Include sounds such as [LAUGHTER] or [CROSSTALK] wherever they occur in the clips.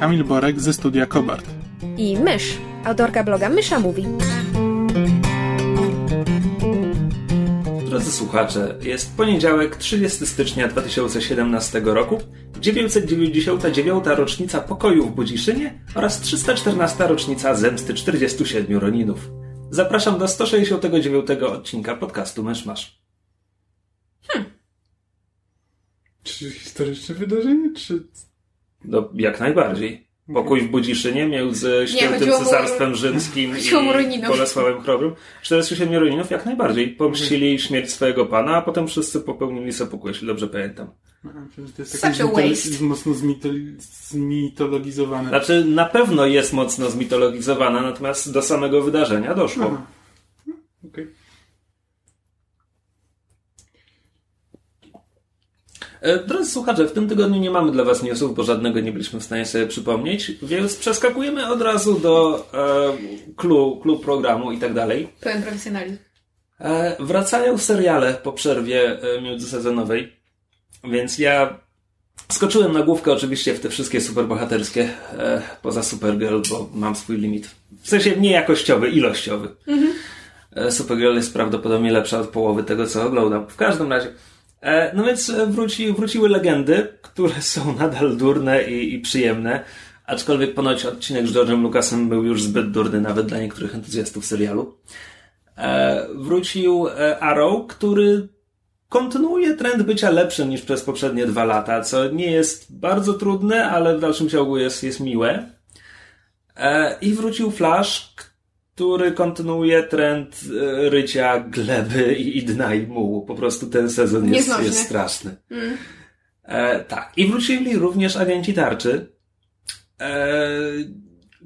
Kamil Borek ze studia Kobart. i Mysz, autorka bloga Mysza Mówi. Drodzy słuchacze, jest poniedziałek 30 stycznia 2017 roku, 999. rocznica pokoju w Budziszynie oraz 314. rocznica zemsty 47 Roninów. Zapraszam do 169 odcinka podcastu Myszmasz. Czy historyczne wydarzenie, czy... No, jak najbardziej. Pokój w Budziszynie między Świętym mu- Cesarstwem Rzymskim [LAUGHS] mu o i. Bolesławem Chrobrym. 47 Roninów jak najbardziej. Pomścili śmierć swojego pana, a potem wszyscy popełnili seppuku, jeśli dobrze pamiętam. Że to jest Such takie a waste. mocno zmitologizowane. Znaczy, na pewno jest mocno zmitologizowana, natomiast do samego wydarzenia doszło. Aha. Okej. Drodzy słuchacze, w tym tygodniu nie mamy dla Was newsów, bo żadnego nie byliśmy w stanie sobie przypomnieć, więc przeskakujemy od razu do e, clue, clue programu i tak dalej. Pełen profesjonalizm. E, wracają seriale po przerwie e, międzysezonowej, więc ja skoczyłem na główkę oczywiście w te wszystkie superbohaterskie, e, poza Supergirl, bo mam swój limit. W sensie nie jakościowy, ilościowy. E, Supergirl jest prawdopodobnie lepsza od połowy tego, co oglądam. W każdym razie. E, no więc e, wróci, wróciły legendy, które są [LAUGHS] nadal durne i, i przyjemne. Aczkolwiek ponoć odcinek z George'em Lucasem był już zbyt durny nawet dla niektórych entuzjastów serialu. E, wrócił e, Arrow, który kontynuuje trend bycia lepszym niż przez poprzednie dwa lata, co nie jest bardzo trudne, ale w dalszym ciągu jest, jest miłe. E, I wrócił Flash, który kontynuuje trend e, rycia gleby i, dna i mułu. Po prostu ten sezon jest, Nieznośny. jest straszny. E, tak. I wrócili również agenci tarczy, e,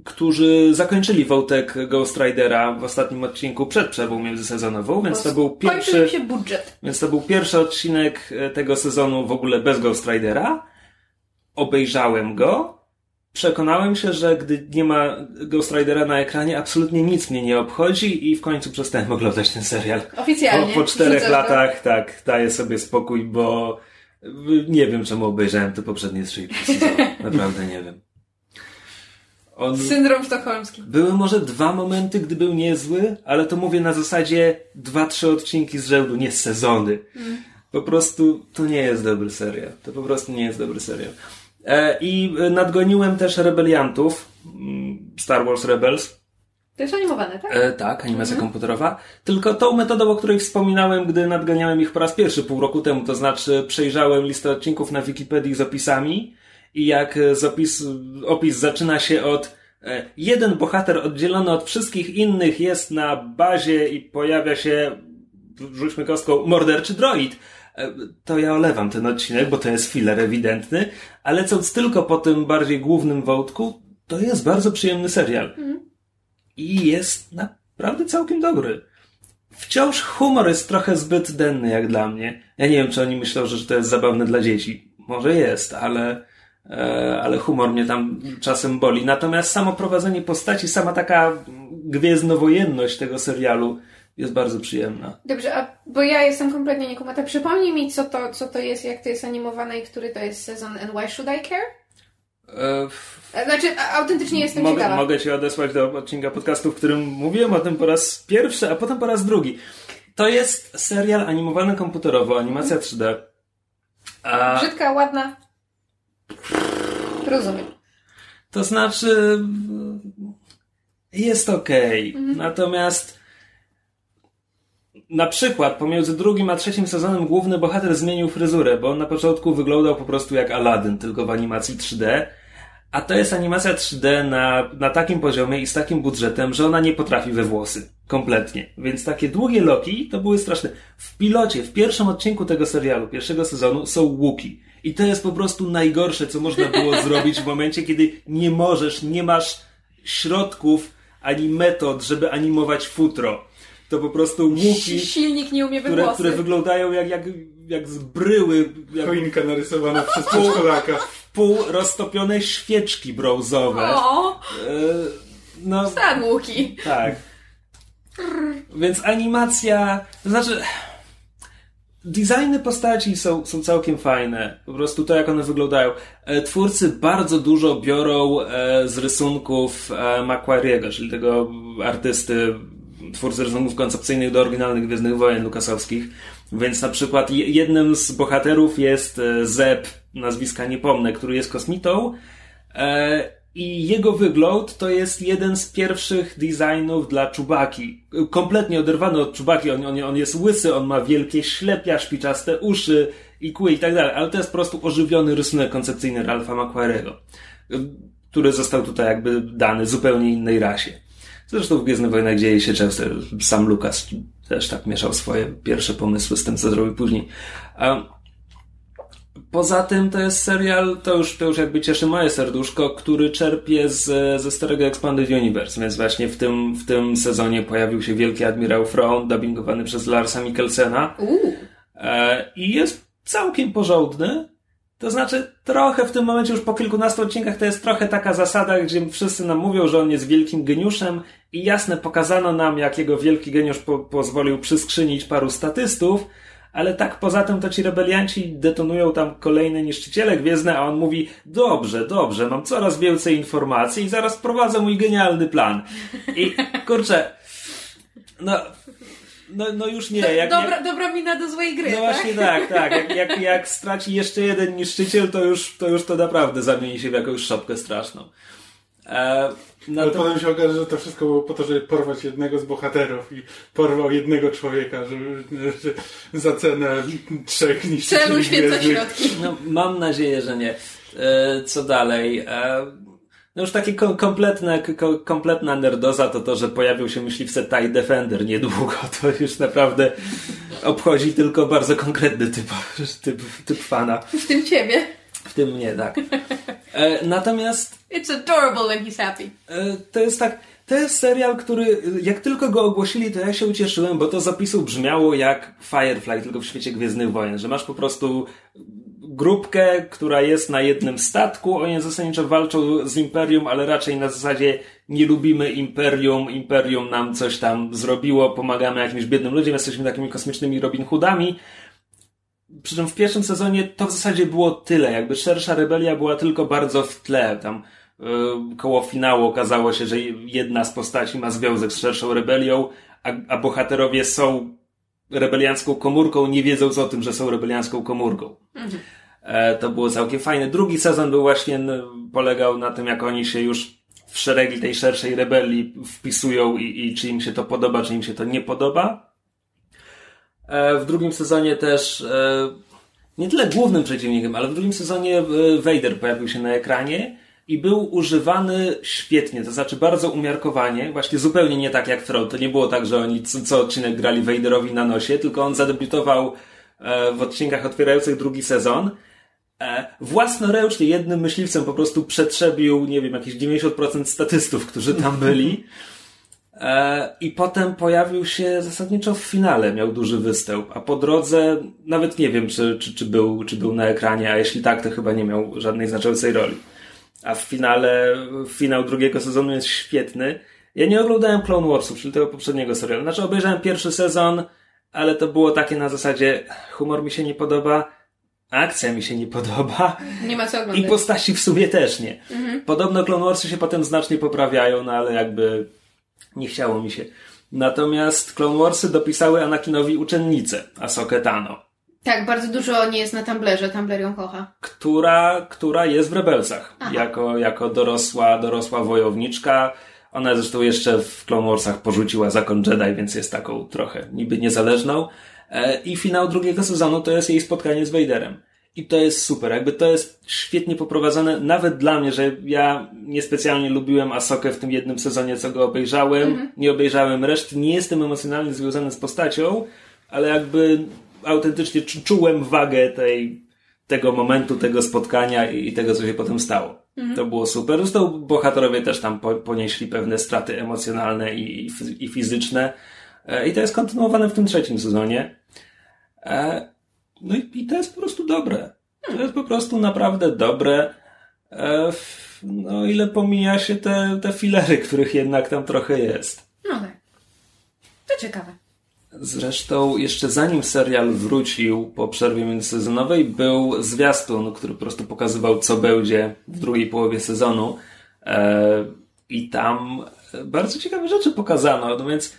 którzy zakończyli wątek Ghost Ridera w ostatnim odcinku przed przerwą międzysezonową, więc to był pierwszy, się budżet. więc to był pierwszy odcinek e, tego sezonu w ogóle bez Ghost Ridera. Obejrzałem go. Przekonałem się, że gdy nie ma Ghost Ridera na ekranie, absolutnie nic mnie nie obchodzi i w końcu przestałem [LAUGHS] oglądać ten serial. Oficjalnie. Po, po czterech Rzucasz go. latach, tak, daję sobie spokój, bo nie wiem, czemu obejrzałem te poprzednie trzy. [LAUGHS] Naprawdę nie wiem. On... Syndrom sztokholmski. Były może dwa momenty, gdy był niezły, ale to mówię na zasadzie dwa, trzy odcinki z rzędu, nie sezony. Po prostu to nie jest dobry serial. To po prostu nie jest dobry serial. E, I nadgoniłem też rebeliantów, mm, Star Wars Rebels. To jest animowane, tak? E, tak, animacja komputerowa. Tylko tą metodą, o której wspominałem, gdy nadganiałem ich po raz pierwszy pół roku temu, to znaczy przejrzałem listę odcinków na Wikipedii z opisami i jak z opis, opis zaczyna się od e, jeden bohater oddzielony od wszystkich innych jest na bazie i pojawia się, rzućmy kostką, morderczy droid. E, To ja olewam ten odcinek, bo to jest filler ewidentny, ale co tylko po tym bardziej głównym wątku, to jest bardzo przyjemny serial i jest naprawdę całkiem dobry. Wciąż humor jest trochę zbyt denny jak dla mnie. Ja nie wiem, czy oni myślą, że to jest zabawne dla dzieci. Może jest, ale, e, ale humor mnie tam czasem boli. Natomiast samo prowadzenie postaci, sama taka gwiezdnowojenność tego serialu jest bardzo przyjemna. Dobrze, a bo ja jestem kompletnie niekumata. Przypomnij mi, co to, co to jest, jak to jest animowane i który to jest sezon and why should I care? E, E, Znaczy, autentycznie jestem mogę, ciekawa. mogę Cię odesłać do odcinka podcastu, w którym mówiłem o tym po raz pierwszy, a potem po raz drugi. To jest serial animowany komputerowo, animacja 3D. A, Brzydka, ładna. Rozumiem. to znaczy, jest okej. Natomiast na przykład pomiędzy drugim a trzecim sezonem główny bohater zmienił fryzurę, bo on na początku wyglądał po prostu jak Aladdin, tylko w animacji 3D. A to jest animacja 3D na, na takim poziomie i z takim budżetem, że ona nie potrafi we włosy. Kompletnie. Więc takie długie loki to były straszne. W pilocie, w pierwszym odcinku tego serialu, pierwszego sezonu są łuki. I to jest po prostu najgorsze, co można było [LAUGHS] zrobić w momencie, kiedy nie możesz, nie masz środków ani metod, żeby animować futro. To po prostu muki, Silnik nie umie które, które wyglądają jak, jak, jak z bryły, jak Choinka narysowana [LAUGHS] przez przedszkolaka. pół roztopione świeczki brązowe. O, E, no, tak, Łuki. tak. Więc animacja, to znaczy. Designy postaci są, są całkiem fajne. Po prostu to, jak one wyglądają. E, Twórcy bardzo dużo biorą e, z rysunków e, Macquarie'ego, czyli tego artysty, twórcy rysunków koncepcyjnych do oryginalnych Gwiezdnych Wojen Lukasowskich. Więc na przykład je- jednym z bohaterów jest e, Zeb, nazwiska nie pomnę, który jest kosmitą. E, I jego wygląd to jest jeden z pierwszych designów dla Czubaki. Kompletnie oderwany od Czubaki. On, on, on jest łysy, on ma wielkie ślepia, szpiczaste uszy i kły i tak dalej. Ale to jest po prostu ożywiony rysunek koncepcyjny Ralpha Macquarie'ego, który został tutaj jakby dany zupełnie innej rasie. Zresztą w Gwiezdnych Wojnach dzieje się często. Sam Lucas też tak mieszał swoje pierwsze pomysły z tym, co zrobił później. A Poza tym to jest serial, to już, to już jakby cieszy moje serduszko, który czerpie z, ze starego Expanded Universe, więc właśnie w tym, w tym sezonie pojawił się Wielki Admirał Thrawn, dubbingowany przez Larsa Mikkelsena e, i jest całkiem porządny. To znaczy, trochę w tym momencie, już po kilkunastu odcinkach, to jest trochę taka zasada, gdzie wszyscy nam mówią, że on jest wielkim geniuszem i jasne, pokazano nam, jak jego wielki geniusz po, pozwolił przyskrzynić paru statystów, ale tak poza tym to ci rebelianci detonują tam kolejne niszczyciele gwiezdne, a on mówi, dobrze, dobrze, mam coraz więcej informacji i zaraz prowadzę mój genialny plan. I kurczę, no, no, no już nie. Jak, dobra, jak, dobra mina do złej gry, no tak? właśnie tak, tak. Jak, jak, [LAUGHS] jak straci jeszcze jeden niszczyciel, to już, to już to naprawdę zamieni się w jakąś szopkę straszną. E, no Ale to, potem się okaże, że to wszystko było po to, żeby porwać jednego z bohaterów i porwał jednego człowieka, żeby, że za cenę trzech niszczycieli Celu gwiezdnych. środki. no, mam nadzieję, że nie. E, co dalej? E, no już takie kom- kompletne, ko- kompletna nerdoza to to, że pojawił się myśliwce TIE Defender niedługo. [LAUGHS] To już naprawdę obchodzi tylko bardzo konkretny typ, [LAUGHS] typ, typ fana. W tym ciebie. W tym mnie, tak. E, natomiast It's adorable when he's happy. E, To jest tak. To jest serial, który jak tylko go ogłosili, to ja się ucieszyłem, bo to z opisu brzmiało jak Firefly, tylko w świecie Gwiezdnych Wojen, że masz po prostu grupkę, która jest na jednym statku, oni zasadniczo walczą z Imperium, ale raczej na zasadzie nie lubimy Imperium, Imperium nam coś tam zrobiło, pomagamy jakimś biednym ludziom, jesteśmy takimi kosmicznymi Robin Hoodami. Przy czym w pierwszym sezonie to w zasadzie było tyle, jakby szersza rebelia była tylko bardzo w tle, tam y, koło finału okazało się, że jedna z postaci ma związek z szerszą rebelią, a, a bohaterowie są rebeliancką komórką, nie wiedząc o tym, że są rebeliancką komórką. E, to było całkiem fajne. Drugi sezon był właśnie, polegał na tym, jak oni się już w szeregi tej szerszej rebelii wpisują i, i czy im się to podoba, czy im się to nie podoba. E, w drugim sezonie też e, nie tyle głównym przeciwnikiem, ale w drugim sezonie e, Vader pojawił się na ekranie i był używany świetnie, to znaczy bardzo umiarkowanie, właśnie zupełnie nie tak jak Thrawn. To nie było tak, że oni co, co odcinek grali Vaderowi na nosie, tylko on zadebiutował e, w odcinkach otwierających drugi sezon. E, własnoręcznie jednym myśliwcem po prostu przetrzebił, nie wiem, jakieś 90% statystów, którzy tam byli. E, I potem pojawił się zasadniczo w finale, miał duży występ, a po drodze nawet nie wiem, czy, czy, czy, był, czy był na ekranie, a jeśli tak, to chyba nie miał żadnej znaczącej roli. A w finale, finał drugiego sezonu jest świetny. Ja nie oglądałem Clone Warsów, czyli tego poprzedniego serialu. Znaczy obejrzałem pierwszy sezon, ale to było takie na zasadzie humor mi się nie podoba, akcja mi się nie podoba Nie ma co i oglądać. postaci w sumie też nie. Podobno Clone Warsy się potem znacznie poprawiają, no ale jakby nie chciało mi się. Natomiast Clone Warsy dopisały Anakinowi uczennicę, Asokę Tano, Tak, bardzo dużo nie jest na Tumblerze. Tumblr ją kocha. która, która jest w Rebelsach. Aha. Jako, jako dorosła, dorosła wojowniczka. Ona zresztą jeszcze w Clone Warsach porzuciła zakon Jedi, więc jest taką trochę niby niezależną. E, I finał drugiego sezonu to jest jej spotkanie z Vaderem. I to jest super, jakby to jest świetnie poprowadzone, nawet dla mnie, że ja niespecjalnie lubiłem Asokę w tym jednym sezonie, co go obejrzałem. Nie obejrzałem reszty, nie jestem emocjonalnie związany z postacią, ale jakby autentycznie czu- czułem wagę tej, tego momentu, tego spotkania i tego, co się potem stało. Mhm. To było super. Zresztą bohaterowie też tam ponieśli pewne straty emocjonalne i, i fizyczne. E, I to jest kontynuowane w tym trzecim sezonie. E, no i, to jest po prostu dobre. To jest po prostu naprawdę dobre. E, no ile pomija się te, te filery, których jednak tam trochę jest. No tak. To ciekawe. Zresztą jeszcze zanim serial wrócił po przerwie międzysezonowej, był zwiastun, który po prostu pokazywał, co będzie w drugiej połowie sezonu. E, I tam bardzo ciekawe rzeczy pokazano. No więc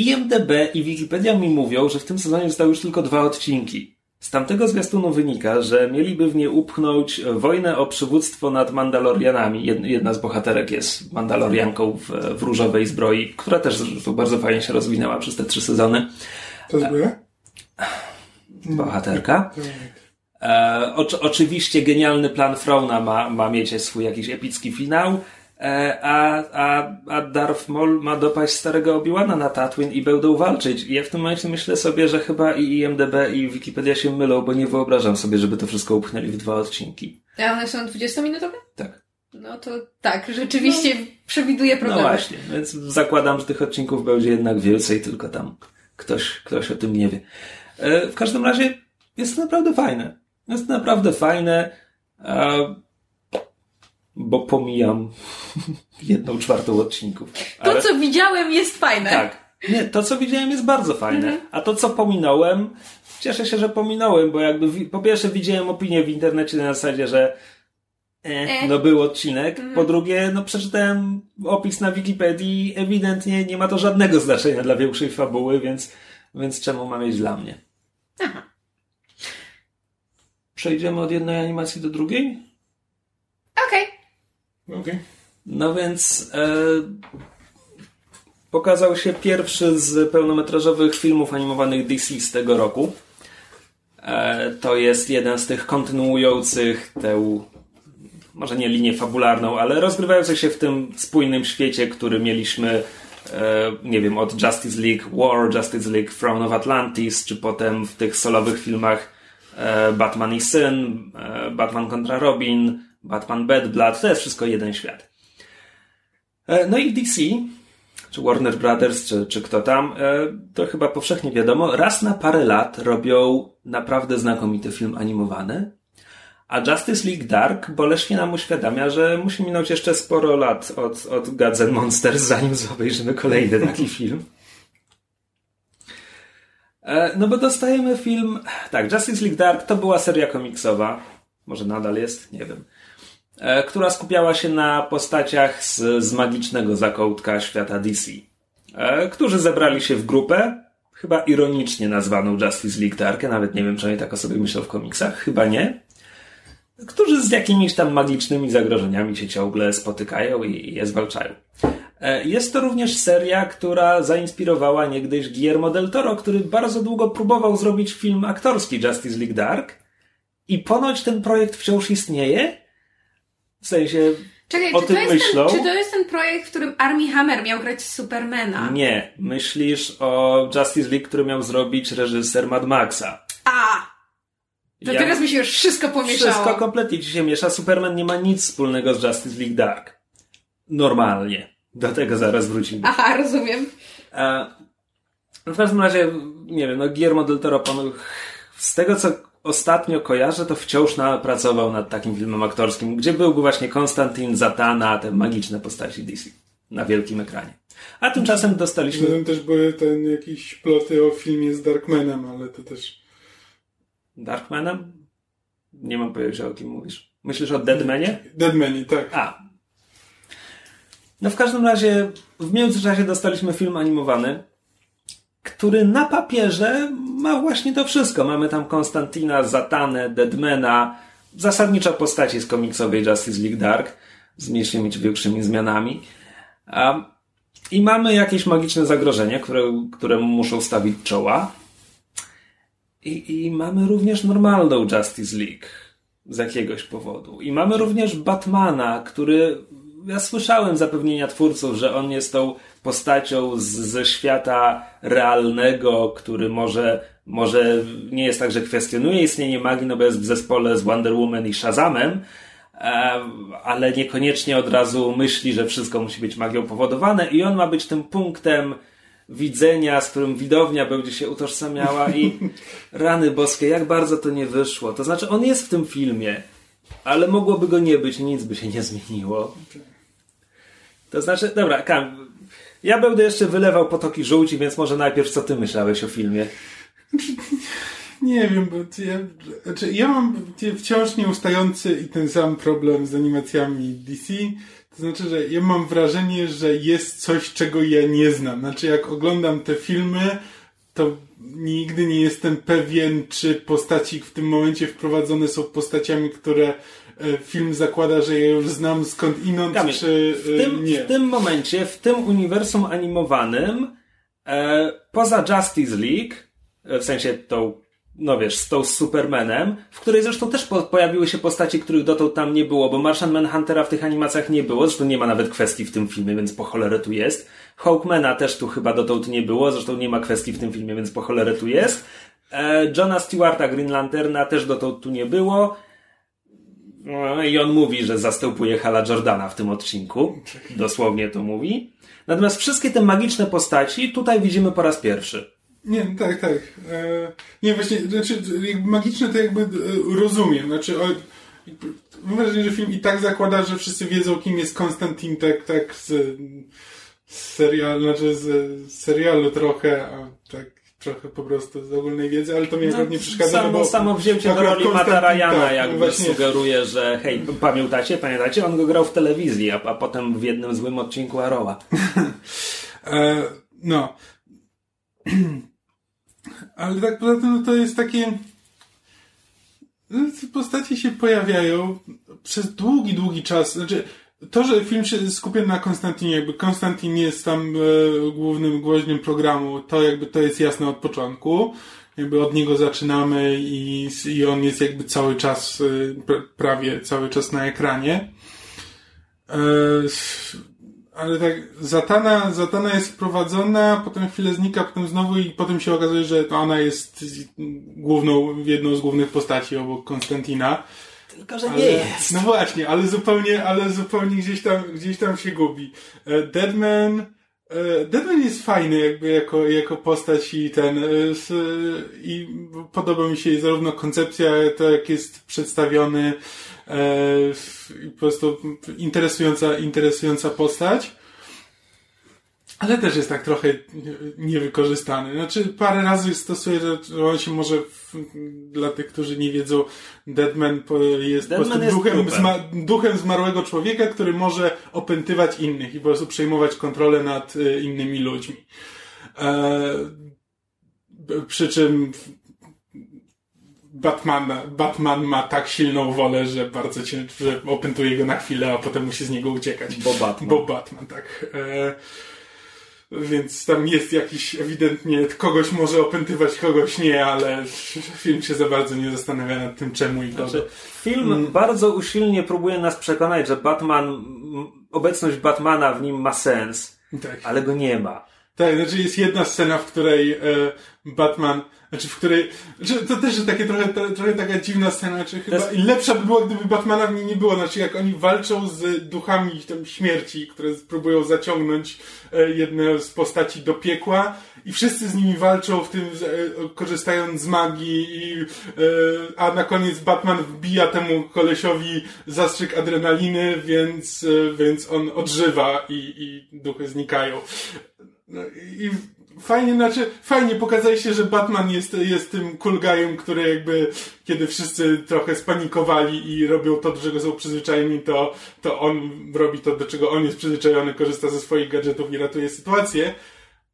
IMDB i Wikipedia mi mówią, że w tym sezonie zostały już tylko dwa odcinki. Z tamtego zwiastunu wynika, że mieliby w nie upchnąć wojnę o przywództwo nad Mandalorianami. Jedna z bohaterek jest Mandalorianką w, w różowej zbroi, która też bardzo fajnie się rozwinęła przez te trzy sezony. To zbroja? Bohaterka. E, oczywiście genialny plan Frona ma, ma mieć swój jakiś epicki finał. E, a, a, a Darth Maul ma dopaść starego Obi-Wana na Tatooine i będą walczyć. I ja w tym momencie myślę sobie, że chyba i IMDB i Wikipedia się mylą, bo nie wyobrażam sobie, żeby to wszystko upchnęli w dwa odcinki. A one są 20-minutowe? Tak. No to tak, rzeczywiście no, przewiduje no problemy. No właśnie, więc zakładam, że tych odcinków będzie jednak więcej, tylko tam ktoś, ktoś o tym nie wie. E, w każdym razie jest to naprawdę fajne. Jest to naprawdę fajne bo pomijam [LAUGHS] jedną czwartą odcinków. Ale... To, co widziałem, jest fajne. Tak. Nie, to, co widziałem, jest bardzo fajne. Mhm. A to, co pominąłem, cieszę się, że pominąłem, bo jakby po pierwsze widziałem opinię w internecie na zasadzie, że e, e. no był odcinek. Mhm. Po drugie, no przeczytałem opis na Wikipedii ewidentnie nie ma to żadnego znaczenia dla większej fabuły, więc, więc czemu ma mieć dla mnie? Aha. Przejdziemy od jednej animacji do drugiej? No więc e, pokazał się pierwszy z pełnometrażowych filmów animowanych DC z tego roku. E, to jest jeden z tych kontynuujących tę, może nie linię fabularną, ale rozgrywających się w tym spójnym świecie, który mieliśmy, e, nie wiem, od Justice League War, Justice League Throne of Atlantis, czy potem w tych solowych filmach e, Batman i Syn, e, Batman kontra Robin, Batman Bad Blood, to jest wszystko jeden świat. E, no i DC, czy Warner Brothers, czy, czy kto tam, e, to chyba powszechnie wiadomo, raz na parę lat robią naprawdę znakomity film animowany, a Justice League Dark boleśnie nam uświadamia, że musi minąć jeszcze sporo lat od, od Gods and Monsters, zanim obejrzymy kolejny taki [LAUGHS] film. E, no bo dostajemy film. Tak, Justice League Dark to była seria komiksowa. Może nadal jest, nie wiem. E, która skupiała się na postaciach z, z magicznego zakątka świata DC, e, którzy zebrali się w grupę, chyba ironicznie nazwaną Justice League Dark, nawet nie wiem, czy oni tak o sobie myślą w komiksach, chyba nie, którzy z jakimiś tam magicznymi zagrożeniami się ciągle spotykają i, i je zwalczają. E, jest to również seria, która zainspirowała niegdyś Guillermo del Toro, który bardzo długo próbował zrobić film aktorski Justice League Dark i ponoć ten projekt wciąż istnieje, w sensie Czekaj, o tym myślą. Ten, czy to jest ten projekt, w którym Armie Hammer miał grać Supermana? Nie. Myślisz o Justice League, który miał zrobić reżyser Mad Maxa. A! To ja... teraz mi się już wszystko pomieszało. Wszystko kompletnie ci się miesza. Superman nie ma nic wspólnego z Justice League Dark. Normalnie. Do tego zaraz wrócimy. Aha, rozumiem. A, w każdym razie, nie wiem, no Guillermo del Toro, z tego co ostatnio kojarzę, to wciąż na, pracował nad takim filmem aktorskim, gdzie byłby właśnie Konstantin, Zatana, te magiczne postaci DC na wielkim ekranie. A tymczasem dostaliśmy... Zatem też były ten jakieś ploty o filmie z Darkmanem, ale to też... Darkmanem? Nie mam pojęcia o kim mówisz. Myślisz o Deadmanie? Deadmanie, tak. A. No w każdym razie w międzyczasie dostaliśmy film animowany, który na papierze ma właśnie to wszystko. Mamy tam Konstantina, Zatanę, Deadmana, zasadniczo postaci z komiksowej Justice League Dark z mniejszymi czy większymi zmianami. I mamy jakieś magiczne zagrożenie, które, któremu muszą stawić czoła. I, I mamy również normalną Justice League z jakiegoś powodu. I mamy również Batmana, który ja słyszałem zapewnienia twórców, że on jest tą postacią z, ze świata realnego, który może, może nie jest tak, że kwestionuje istnienie magii, no bo jest w zespole z Wonder Woman i Shazamem, ale niekoniecznie od razu myśli, że wszystko musi być magią powodowane i on ma być tym punktem widzenia, z którym widownia będzie się utożsamiała i [LAUGHS] rany boskie, jak bardzo to nie wyszło. To znaczy, on jest w tym filmie, ale mogłoby go nie być, nic by się nie zmieniło. To znaczy, dobra, Kam, ja będę jeszcze wylewał potoki żółci, więc może najpierw co ty myślałeś o filmie? Nie wiem, bo ja, znaczy ja mam wciąż nieustający i ten sam problem z animacjami DC. To znaczy, że ja mam wrażenie, że jest coś, czego ja nie znam. Znaczy, jak oglądam te filmy, to nigdy nie jestem pewien, czy postaci w tym momencie wprowadzone są postaciami, które e, film zakłada, że ja już znam skąd inąd, Kamil, czy w tym, e, nie. W tym momencie, w tym uniwersum animowanym, e, poza Justice League, w sensie tą no wiesz, z tą Supermanem, w której zresztą też po pojawiły się postaci, których dotąd tam nie było, bo Martian Manhuntera w tych animacjach nie było, zresztą nie ma nawet kwestii w tym filmie, więc po cholerę tu jest. Hawkmana też tu chyba dotąd nie było, zresztą nie ma kwestii w tym filmie, więc po cholerę tu jest. E, Johna Stewarta Green Lanterna też dotąd tu nie było. No, I on mówi, że zastępuje Hala Jordana w tym odcinku. Dosłownie to mówi. Natomiast wszystkie te magiczne postaci tutaj widzimy po raz pierwszy. Nie, tak, tak. E, nie, właśnie, znaczy, jakby magiczne to jakby e, rozumiem. Znaczy, o, mam wrażenie, że film i tak zakłada, że wszyscy wiedzą, kim jest Konstantin, tak, tak z, z serialu, znaczy z, serialu trochę, a tak trochę po prostu z ogólnej wiedzy, ale to mnie no, nie przeszkadza. Samo, bo samo wzięcie do roli Mata Ryana tak, jakby właśnie... sugeruje, że hej, pamiętacie, pamiętacie, on go grał w telewizji, a, a potem w jednym złym odcinku Arowa. [LAUGHS] e, no. [CLEARS THROAT] Ale tak poza tym no to jest takie... No, postacie się pojawiają przez długi, długi czas. Znaczy, to, że film się skupia na Konstantinie, jakby Konstantin jest tam e, głównym gwoździem programu, to jakby to jest jasne od początku. Jakby od niego zaczynamy i, i on jest jakby cały czas, e, prawie cały czas na ekranie. E, ale tak, Zatana, Zatana jest wprowadzona, potem chwilę znika, potem znowu i potem się okazuje, że to ona jest główną, jedną z głównych postaci obok Konstantina. Tylko, że ale, nie jest. No właśnie, ale zupełnie, ale zupełnie gdzieś tam, gdzieś tam się gubi. E, Deadman, e, Deadman jest fajny jakby jako, jako postać i ten, e, i podoba mi się zarówno koncepcja, to jak jest przedstawiony, po prostu interesująca, interesująca postać. Ale też jest tak trochę niewykorzystany. Znaczy, parę razy stosuje, że on się może, dla tych, którzy nie wiedzą, Deadman jest Deadman po prostu duchem, zma, duchem zmarłego człowieka, który może opętywać innych i po prostu przejmować kontrolę nad e, innymi ludźmi. E, przy czym Batman, Batman ma tak silną wolę, że bardzo cię, że opętuje go na chwilę, a potem musi z niego uciekać. Bo Batman. Bo Batman, tak. E, więc tam jest jakiś ewidentnie, kogoś może opętywać, kogoś nie, ale film się za bardzo nie zastanawia nad tym czemu i znaczy, Film mm. bardzo usilnie próbuje nas przekonać, że Batman, obecność Batmana w nim ma sens, tak. ale go nie ma. Tak, znaczy jest jedna scena, w której e, Batman znaczy, w której... Znaczy, to też jest takie trochę, trochę taka dziwna scena, znaczy chyba jest... lepsza by była, gdyby Batmana w niej nie było, znaczy jak oni walczą z duchami tam śmierci, które próbują zaciągnąć e, jedne z postaci do piekła i wszyscy z nimi walczą w tym, e, korzystając z magii i, e, a na koniec Batman wbija temu kolesiowi zastrzyk adrenaliny, więc, więc on odżywa i, i duchy znikają. No i fajnie, znaczy, fajnie pokazaliście, że Batman jest, jest tym cool guyem, który jakby, kiedy wszyscy trochę spanikowali i robią to, do czego są przyzwyczajeni, to, to on robi to, do czego on jest przyzwyczajony, korzysta ze swoich gadżetów i ratuje sytuację.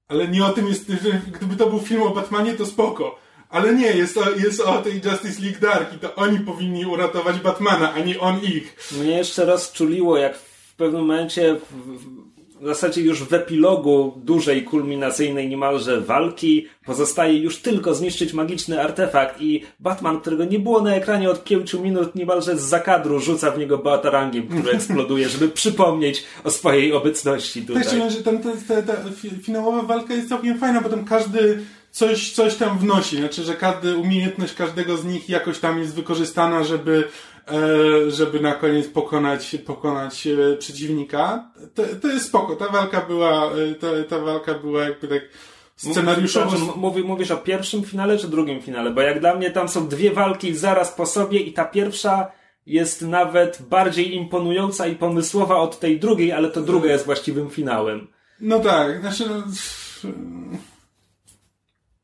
Ale nie o tym jest, gdyby to był film o Batmanie, to spoko. Ale nie, jest o, jest o tej Justice League Dark i to oni powinni uratować Batmana, a nie on ich. Mnie jeszcze raz czuliło, jak w pewnym momencie w zasadzie już w epilogu dużej, kulminacyjnej niemalże walki pozostaje już tylko zniszczyć magiczny artefakt i Batman, którego nie było na ekranie od pięciu minut, niemalże z zakadru rzuca w niego batarangiem, który [LAUGHS] eksploduje, żeby przypomnieć o swojej obecności tutaj. Tak, że tam ta, ta, ta finałowa walka jest całkiem fajna, bo tam każdy coś, coś tam wnosi. Znaczy, że każdy, umiejętność każdego z nich jakoś tam jest wykorzystana, żeby żeby na koniec pokonać, pokonać e, przeciwnika. To, to jest spoko. Ta walka była, e, ta, ta walka była jakby tak scenariuszowo... Mówisz, mówisz o pierwszym finale czy drugim finale? Bo jak dla mnie tam są dwie walki zaraz po sobie i ta pierwsza jest nawet bardziej imponująca i pomysłowa od tej drugiej, ale to druga jest właściwym finałem. No tak, znaczy... No...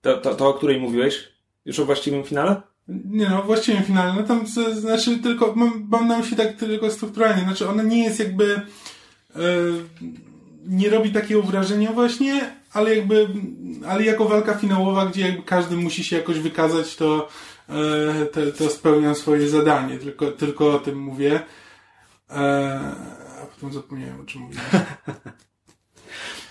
To, to, to o której mówiłeś? Już o właściwym finale? Nie no, właściwie finalnie. No tam to, znaczy tylko, mam, mam na myśli tak tylko strukturalnie. Znaczy ona nie jest jakby yy, nie robi takiego wrażenia właśnie, ale jakby ale jako walka finałowa, gdzie jakby każdy musi się jakoś wykazać, to yy, to, to spełnia swoje zadanie. Tylko, tylko o tym mówię. Yy, a potem zapomniałem o czym mówiłem. [LAUGHS]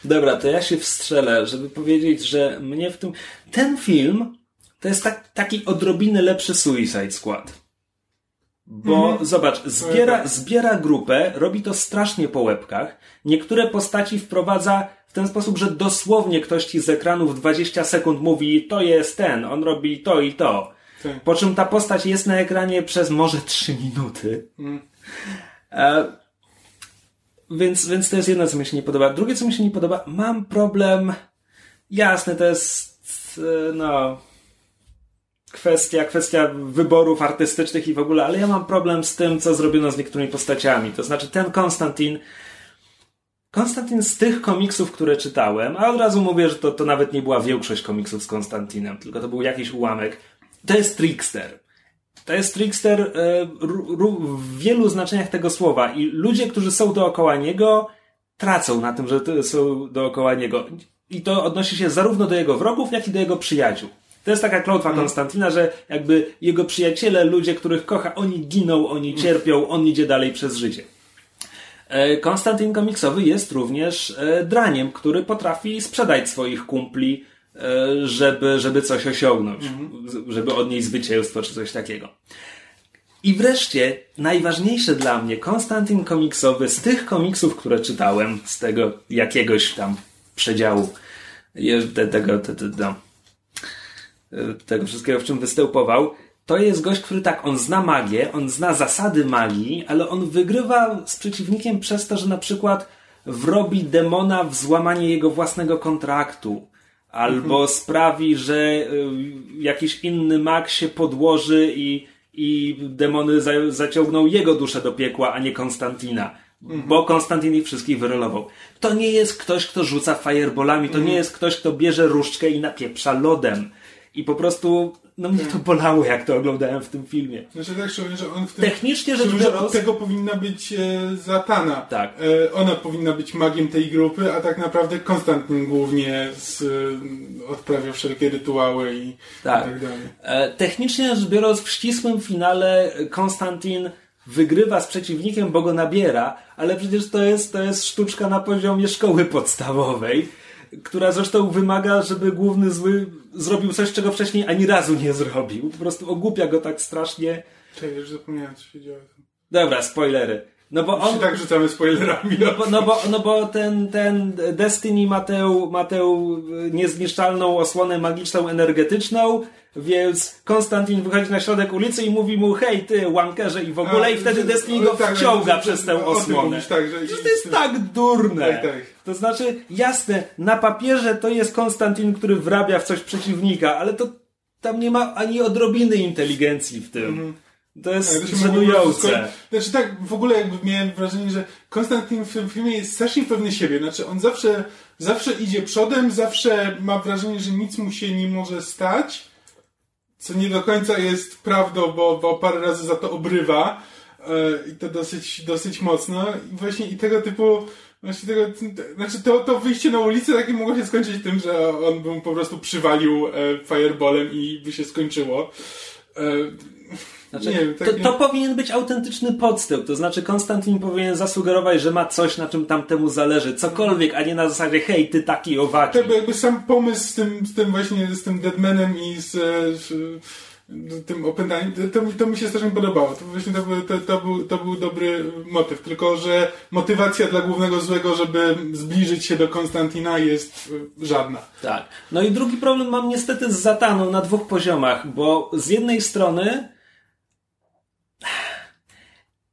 Dobra, to ja się wstrzelę, żeby powiedzieć, że mnie w tym... Ten film to jest tak, taki odrobinę lepszy Suicide Squad. Bo -hmm. zobacz, zbiera, tak. zbiera grupę, robi to strasznie po łebkach. Niektóre postaci wprowadza w ten sposób, że dosłownie ktoś ci z ekranu w 20 sekund mówi, to jest ten, on robi to i to. Tak. Po czym ta postać jest na ekranie przez może 3 minuty. Mm. E, więc, więc to jest jedno, co mi się nie podoba. Drugie, co mi się nie podoba, mam problem. Jasne, to jest, e, no, kwestia, kwestia wyborów artystycznych i w ogóle, ale ja mam problem z tym, co zrobiono z niektórymi postaciami. To znaczy ten Konstantin, Konstantin z tych komiksów, które czytałem, a od razu mówię, że to, to nawet nie była większość komiksów z Konstantinem, tylko to był jakiś ułamek, to jest trickster. To jest trickster e, w wielu znaczeniach tego słowa i ludzie, którzy są dookoła niego, tracą na tym, że są dookoła niego. I to odnosi się zarówno do jego wrogów, jak i do jego przyjaciół. To jest taka klątwa mm. Konstantina, że jakby jego przyjaciele, ludzie, których kocha, oni giną, oni cierpią, on idzie dalej przez życie. E, Konstantin komiksowy jest również e, draniem, który potrafi sprzedać swoich kumpli, e, żeby, żeby coś osiągnąć, mm. żeby odnieść zwycięstwo czy coś takiego. I wreszcie, najważniejsze dla mnie, Konstantin komiksowy z tych komiksów, które czytałem, z tego jakiegoś tam przedziału, tego, tego, tego tego wszystkiego, w czym występował, to jest gość, który tak, on zna magię, on zna zasady magii, ale on wygrywa z przeciwnikiem przez to, że na przykład wrobi demona w złamanie jego własnego kontraktu. Albo mhm. sprawi, że y, jakiś inny mag się podłoży i, i demony za, zaciągną jego duszę do piekła, a nie Konstantina. Mhm. Bo Konstantin ich wszystkich wyrelował. To nie jest ktoś, kto rzuca fireballami, to nie mhm. jest ktoś, kto bierze różdżkę i napieprza lodem. I po prostu, no mnie to bolało, jak to oglądałem w tym filmie. Znaczy tak, że on w tym... Technicznie rzecz biorąc... od tego powinna być e, Zatana. Tak. E, ona powinna być magiem tej grupy, a tak naprawdę Konstantyn głównie z, e, odprawia wszelkie rytuały i tak, i tak dalej. E, technicznie rzecz biorąc, w ścisłym finale Konstantin wygrywa z przeciwnikiem, bo go nabiera, ale przecież to jest, to jest sztuczka na poziomie szkoły podstawowej która zresztą wymaga, żeby główny zły zrobił coś, czego wcześniej ani razu nie zrobił. Po prostu ogłupia go tak strasznie. Czekaj, już zapomniałem, co się działo. Dobra, spoilery. No bo on... tak rzucamy spoilerami. No bo, no bo, no bo ten, ten Destiny ma tę, ma tę niezniszczalną osłonę magiczną, energetyczną, więc Konstantin wychodzi na środek ulicy i mówi mu hej ty, łankerze i w ogóle A, i wtedy Destiny go tak, wciąga przez tę osłonę. Tak, że... to jest tak durne. Tak, tak. To znaczy, jasne, na papierze to jest Konstantin, który wrabia w coś przeciwnika, ale to tam nie ma ani odrobiny inteligencji w tym. Mhm. To jest żenujące. Znaczy tak, w ogóle jakby miałem wrażenie, że Konstantin w tym filmie jest strasznie pewny siebie. Znaczy on zawsze, zawsze idzie przodem, zawsze ma wrażenie, że nic mu się nie może stać, co nie do końca jest prawdą, bo, bo parę razy za to obrywa e, i to dosyć, dosyć mocno. I właśnie i tego typu Właśnie tego, znaczy to, to wyjście na ulicę takie mogło się skończyć tym, że on by mu po prostu przywalił e, fireballem i by się skończyło. E, Znaczy, Nie wiem, to, takie- to powinien być autentyczny podstył, to znaczy Konstantin powinien zasugerować, że ma coś, na czym tamtemu zależy, cokolwiek, a nie na zasadzie hej, ty taki owaki. To jakby sam pomysł z tym, z tym właśnie, z tym Deadmanem i z, e, z tym opętaniem, to, to, mi- się strasznie podobało. To właśnie to, był- to, to, był, to był dobry motyw, tylko że motywacja dla głównego złego, żeby zbliżyć się do Konstantina jest e, żadna. Tak. No i drugi problem mam niestety z Zataną na dwóch poziomach, bo z jednej strony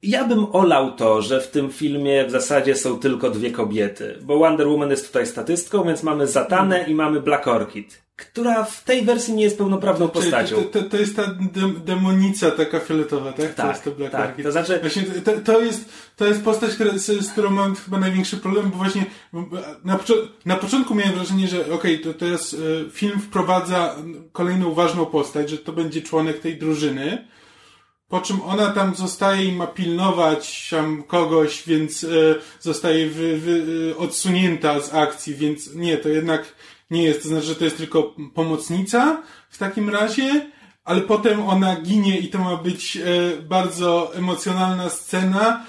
ja bym olał to, że w tym filmie w zasadzie są tylko dwie kobiety, bo Wonder Woman jest tutaj statystką, więc mamy Zatanę i mamy Black Orchid, która w tej wersji nie jest pełnoprawną postacią. Czyli To, to, to jest ta dem, demonica taka fioletowa, tak? to Tak, jest to Black tak. Orchid. To znaczy- Właśnie to, to, jest, to jest postać, która, z, z którą mam chyba największy problem, bo właśnie na, na początku miałem wrażenie, że okej, to teraz e, film wprowadza kolejną ważną postać, że to będzie członek tej drużyny, po czym ona tam zostaje i ma pilnować tam kogoś, więc e, zostaje wy, wy, e, odsunięta z akcji, więc nie, to jednak nie jest. To znaczy, że to jest tylko pomocnica w takim razie, ale potem ona ginie i to ma być e, bardzo emocjonalna scena,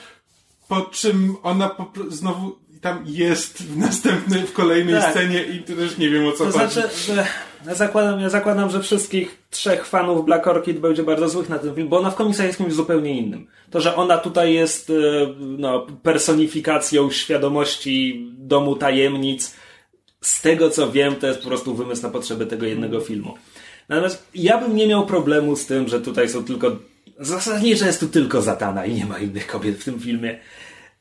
po czym ona po, znowu tam jest w następnej, w kolejnej Tak. scenie i też nie wiem o co To chodzi. znaczy, że ja zakładam, ja zakładam, że wszystkich trzech fanów Black Orchid będzie bardzo złych na ten film, bo ona w komiksach jest kimś zupełnie innym. To, że ona tutaj jest e, no, personifikacją świadomości domu tajemnic, z tego co wiem, to jest po prostu wymysł na potrzeby tego jednego filmu. Natomiast ja bym nie miał problemu z tym, że tutaj są tylko. Zasadnie, że jest tu tylko Zatana i nie ma innych kobiet w tym filmie.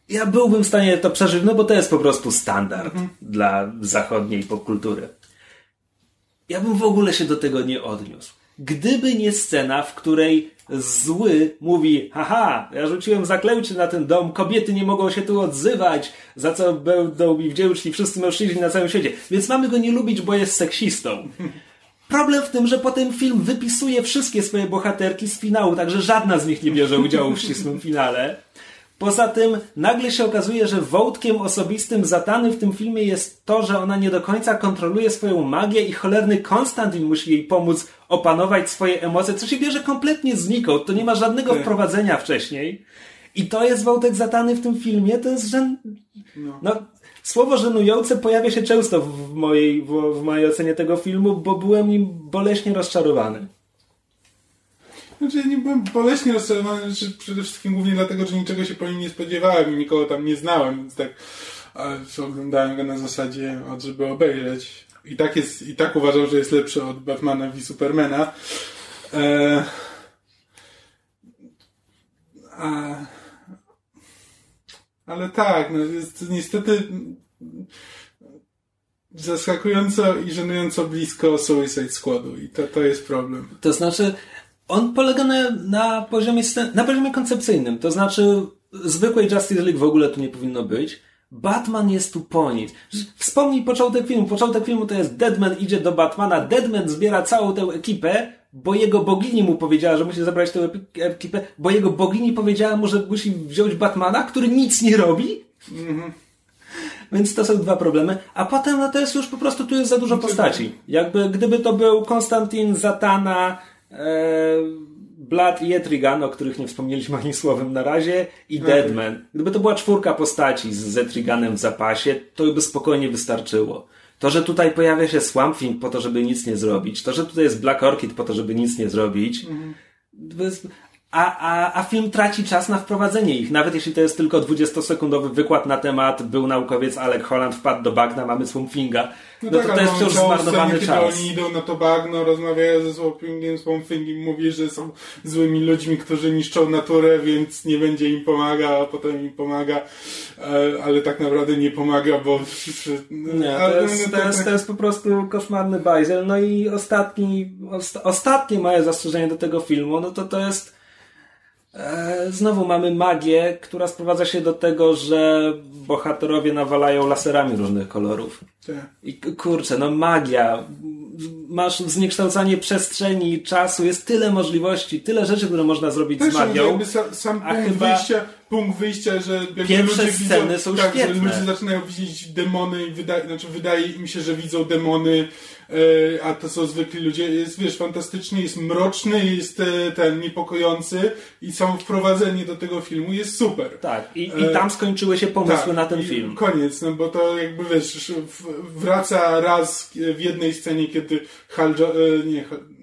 Ja byłbym w stanie to przeżyć, no bo to jest po prostu standard dla zachodniej popkultury. Ja bym w ogóle się do tego nie odniósł. Gdyby nie scena, w której zły mówi, haha, ja rzuciłem zaklęcie na ten dom, kobiety nie mogą się tu odzywać, za co będą mi wdzięczni wszyscy mężczyźni na całym świecie. Więc mamy go nie lubić, bo jest seksistą. Problem w tym, że potem film wypisuje wszystkie swoje bohaterki z finału, także żadna z nich nie bierze udziału w ścisłym finale. Poza tym nagle się okazuje, że wątkiem osobistym Zatany w tym filmie jest to, że ona nie do końca kontroluje swoją magię i cholerny Konstantin musi jej pomóc opanować swoje emocje, co się bierze kompletnie znikąd. To nie ma żadnego Tak. wprowadzenia wcześniej. I to jest wątek Zatany w tym filmie. To jest żen... No, słowo żenujące pojawia się często w mojej, w, w mojej ocenie tego filmu, bo byłem nim boleśnie rozczarowany. Znaczy, ja nie byłem boleśnie rozczarowany, znaczy, przede wszystkim głównie dlatego, że niczego się po nim nie spodziewałem i nikogo tam nie znałem, więc tak ale oglądałem go na zasadzie, od żeby obejrzeć. I tak jest, i tak uważam, że jest lepszy od Batmana v Supermana. E, a, ale tak, no jest niestety zaskakująco i żenująco blisko Suicide Squadu i to, to jest problem. To znaczy, on polega na, na, poziomie, na poziomie koncepcyjnym. To znaczy, zwykłej Justice League w ogóle tu nie powinno być. Batman jest tu po nic. Wspomnij początek filmu. Początek filmu to jest Deadman idzie do Batmana. Deadman zbiera całą tę ekipę, bo jego bogini mu powiedziała, że musi zabrać tę ekipę, bo jego bogini powiedziała mu, że musi wziąć Batmana, który nic nie robi. Więc to są dwa problemy. A potem no to jest już po prostu, tu jest za dużo postaci. Jakby gdyby to był Konstantin, Zatana, Blood i Etrigan, o których nie wspomnieliśmy ani słowem na razie, i Deadman. Gdyby to była czwórka postaci z Etriganem w zapasie, to by spokojnie wystarczyło. To, że tutaj pojawia się Swamp Thing po to, żeby nic nie zrobić, to, że tutaj jest Black Orchid po to, żeby nic nie zrobić, to jest- a, a, a film traci czas na wprowadzenie ich. Nawet jeśli to jest tylko 20-sekundowy wykład na temat był naukowiec Alec Holland wpadł do bagna, mamy Swamp Thinga, no, to to ale jest wciąż całą zmarnowany scenę, czas. Kiedy oni idą na to bagno, rozmawiają ze Swampingiem, Swampingiem mówi, że są złymi ludźmi, którzy niszczą naturę, więc nie będzie im pomaga, a potem im pomaga, e, ale tak naprawdę nie pomaga, bo... Nie, to jest, no, to, tak- jest, to jest po prostu koszmarny bajzel. No i ostatni, osta, ostatnie moje zastrzeżenie do tego filmu, no to to jest znowu mamy magię, która sprowadza się do tego, że bohaterowie nawalają laserami różnych kolorów. tak. I kurczę, no magia. masz zniekształcanie przestrzeni, czasu, jest tyle możliwości, tyle rzeczy, które można zrobić Też z magią. jakby sam, sam a punkt, chyba- wyjścia, punkt wyjścia, że jakby Pierwsze ludzie sceny widzą, są tak, że świetne. ludzie zaczynają widzieć demony i wydaje, znaczy wydaje im się, że widzą demony, e, a to są zwykli ludzie. Jest, wiesz, fantastyczny, jest mroczny, jest e, ten niepokojący i samo wprowadzenie do tego filmu jest super. Tak, i, E, i tam skończyły się pomysły Tak, na ten film. Koniec, no bo to jakby wiesz, wraca raz w jednej scenie, kiedy Hal, e, nie, e,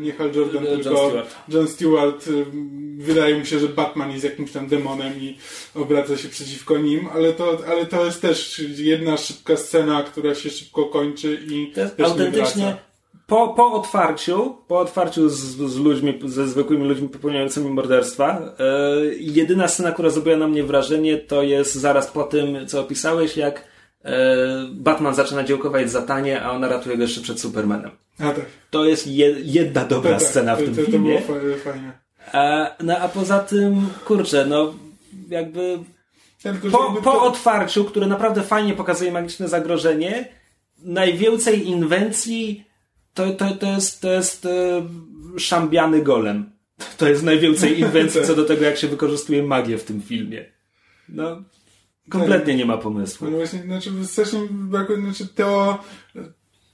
nie Hal Jordan, John tylko Stewart. John Stewart, e, wydaje mu się, że Batman jest jakimś tam demonem i obraca się przeciwko nim, ale to, ale to jest też jedna szybka scena, która się szybko kończy i To jest autentycznie po, po otwarciu, po otwarciu z, z ludźmi, ze zwykłymi ludźmi popełniającymi morderstwa, e, jedyna scena, która zrobiła na mnie wrażenie, to jest zaraz po tym, co opisałeś, jak Batman zaczyna działkować zatanie, a ona ratuje go jeszcze przed Supermanem. A tak. To jest je, jedna dobra Tak, tak, scena w to, tym to, to filmie. było fa- fajne. A, no a poza tym, kurczę, no jakby Tylko, po, jakby po to- otwarciu, które naprawdę fajnie pokazuje magiczne zagrożenie, najwięcej inwencji to, to, to jest, to jest e, szambiany golem. To jest najwięcej [LAUGHS] inwencji co do tego, jak się wykorzystuje magię w tym filmie. No, kompletnie nie ma pomysłu. No właśnie, znaczy strasznie brakuje, znaczy to,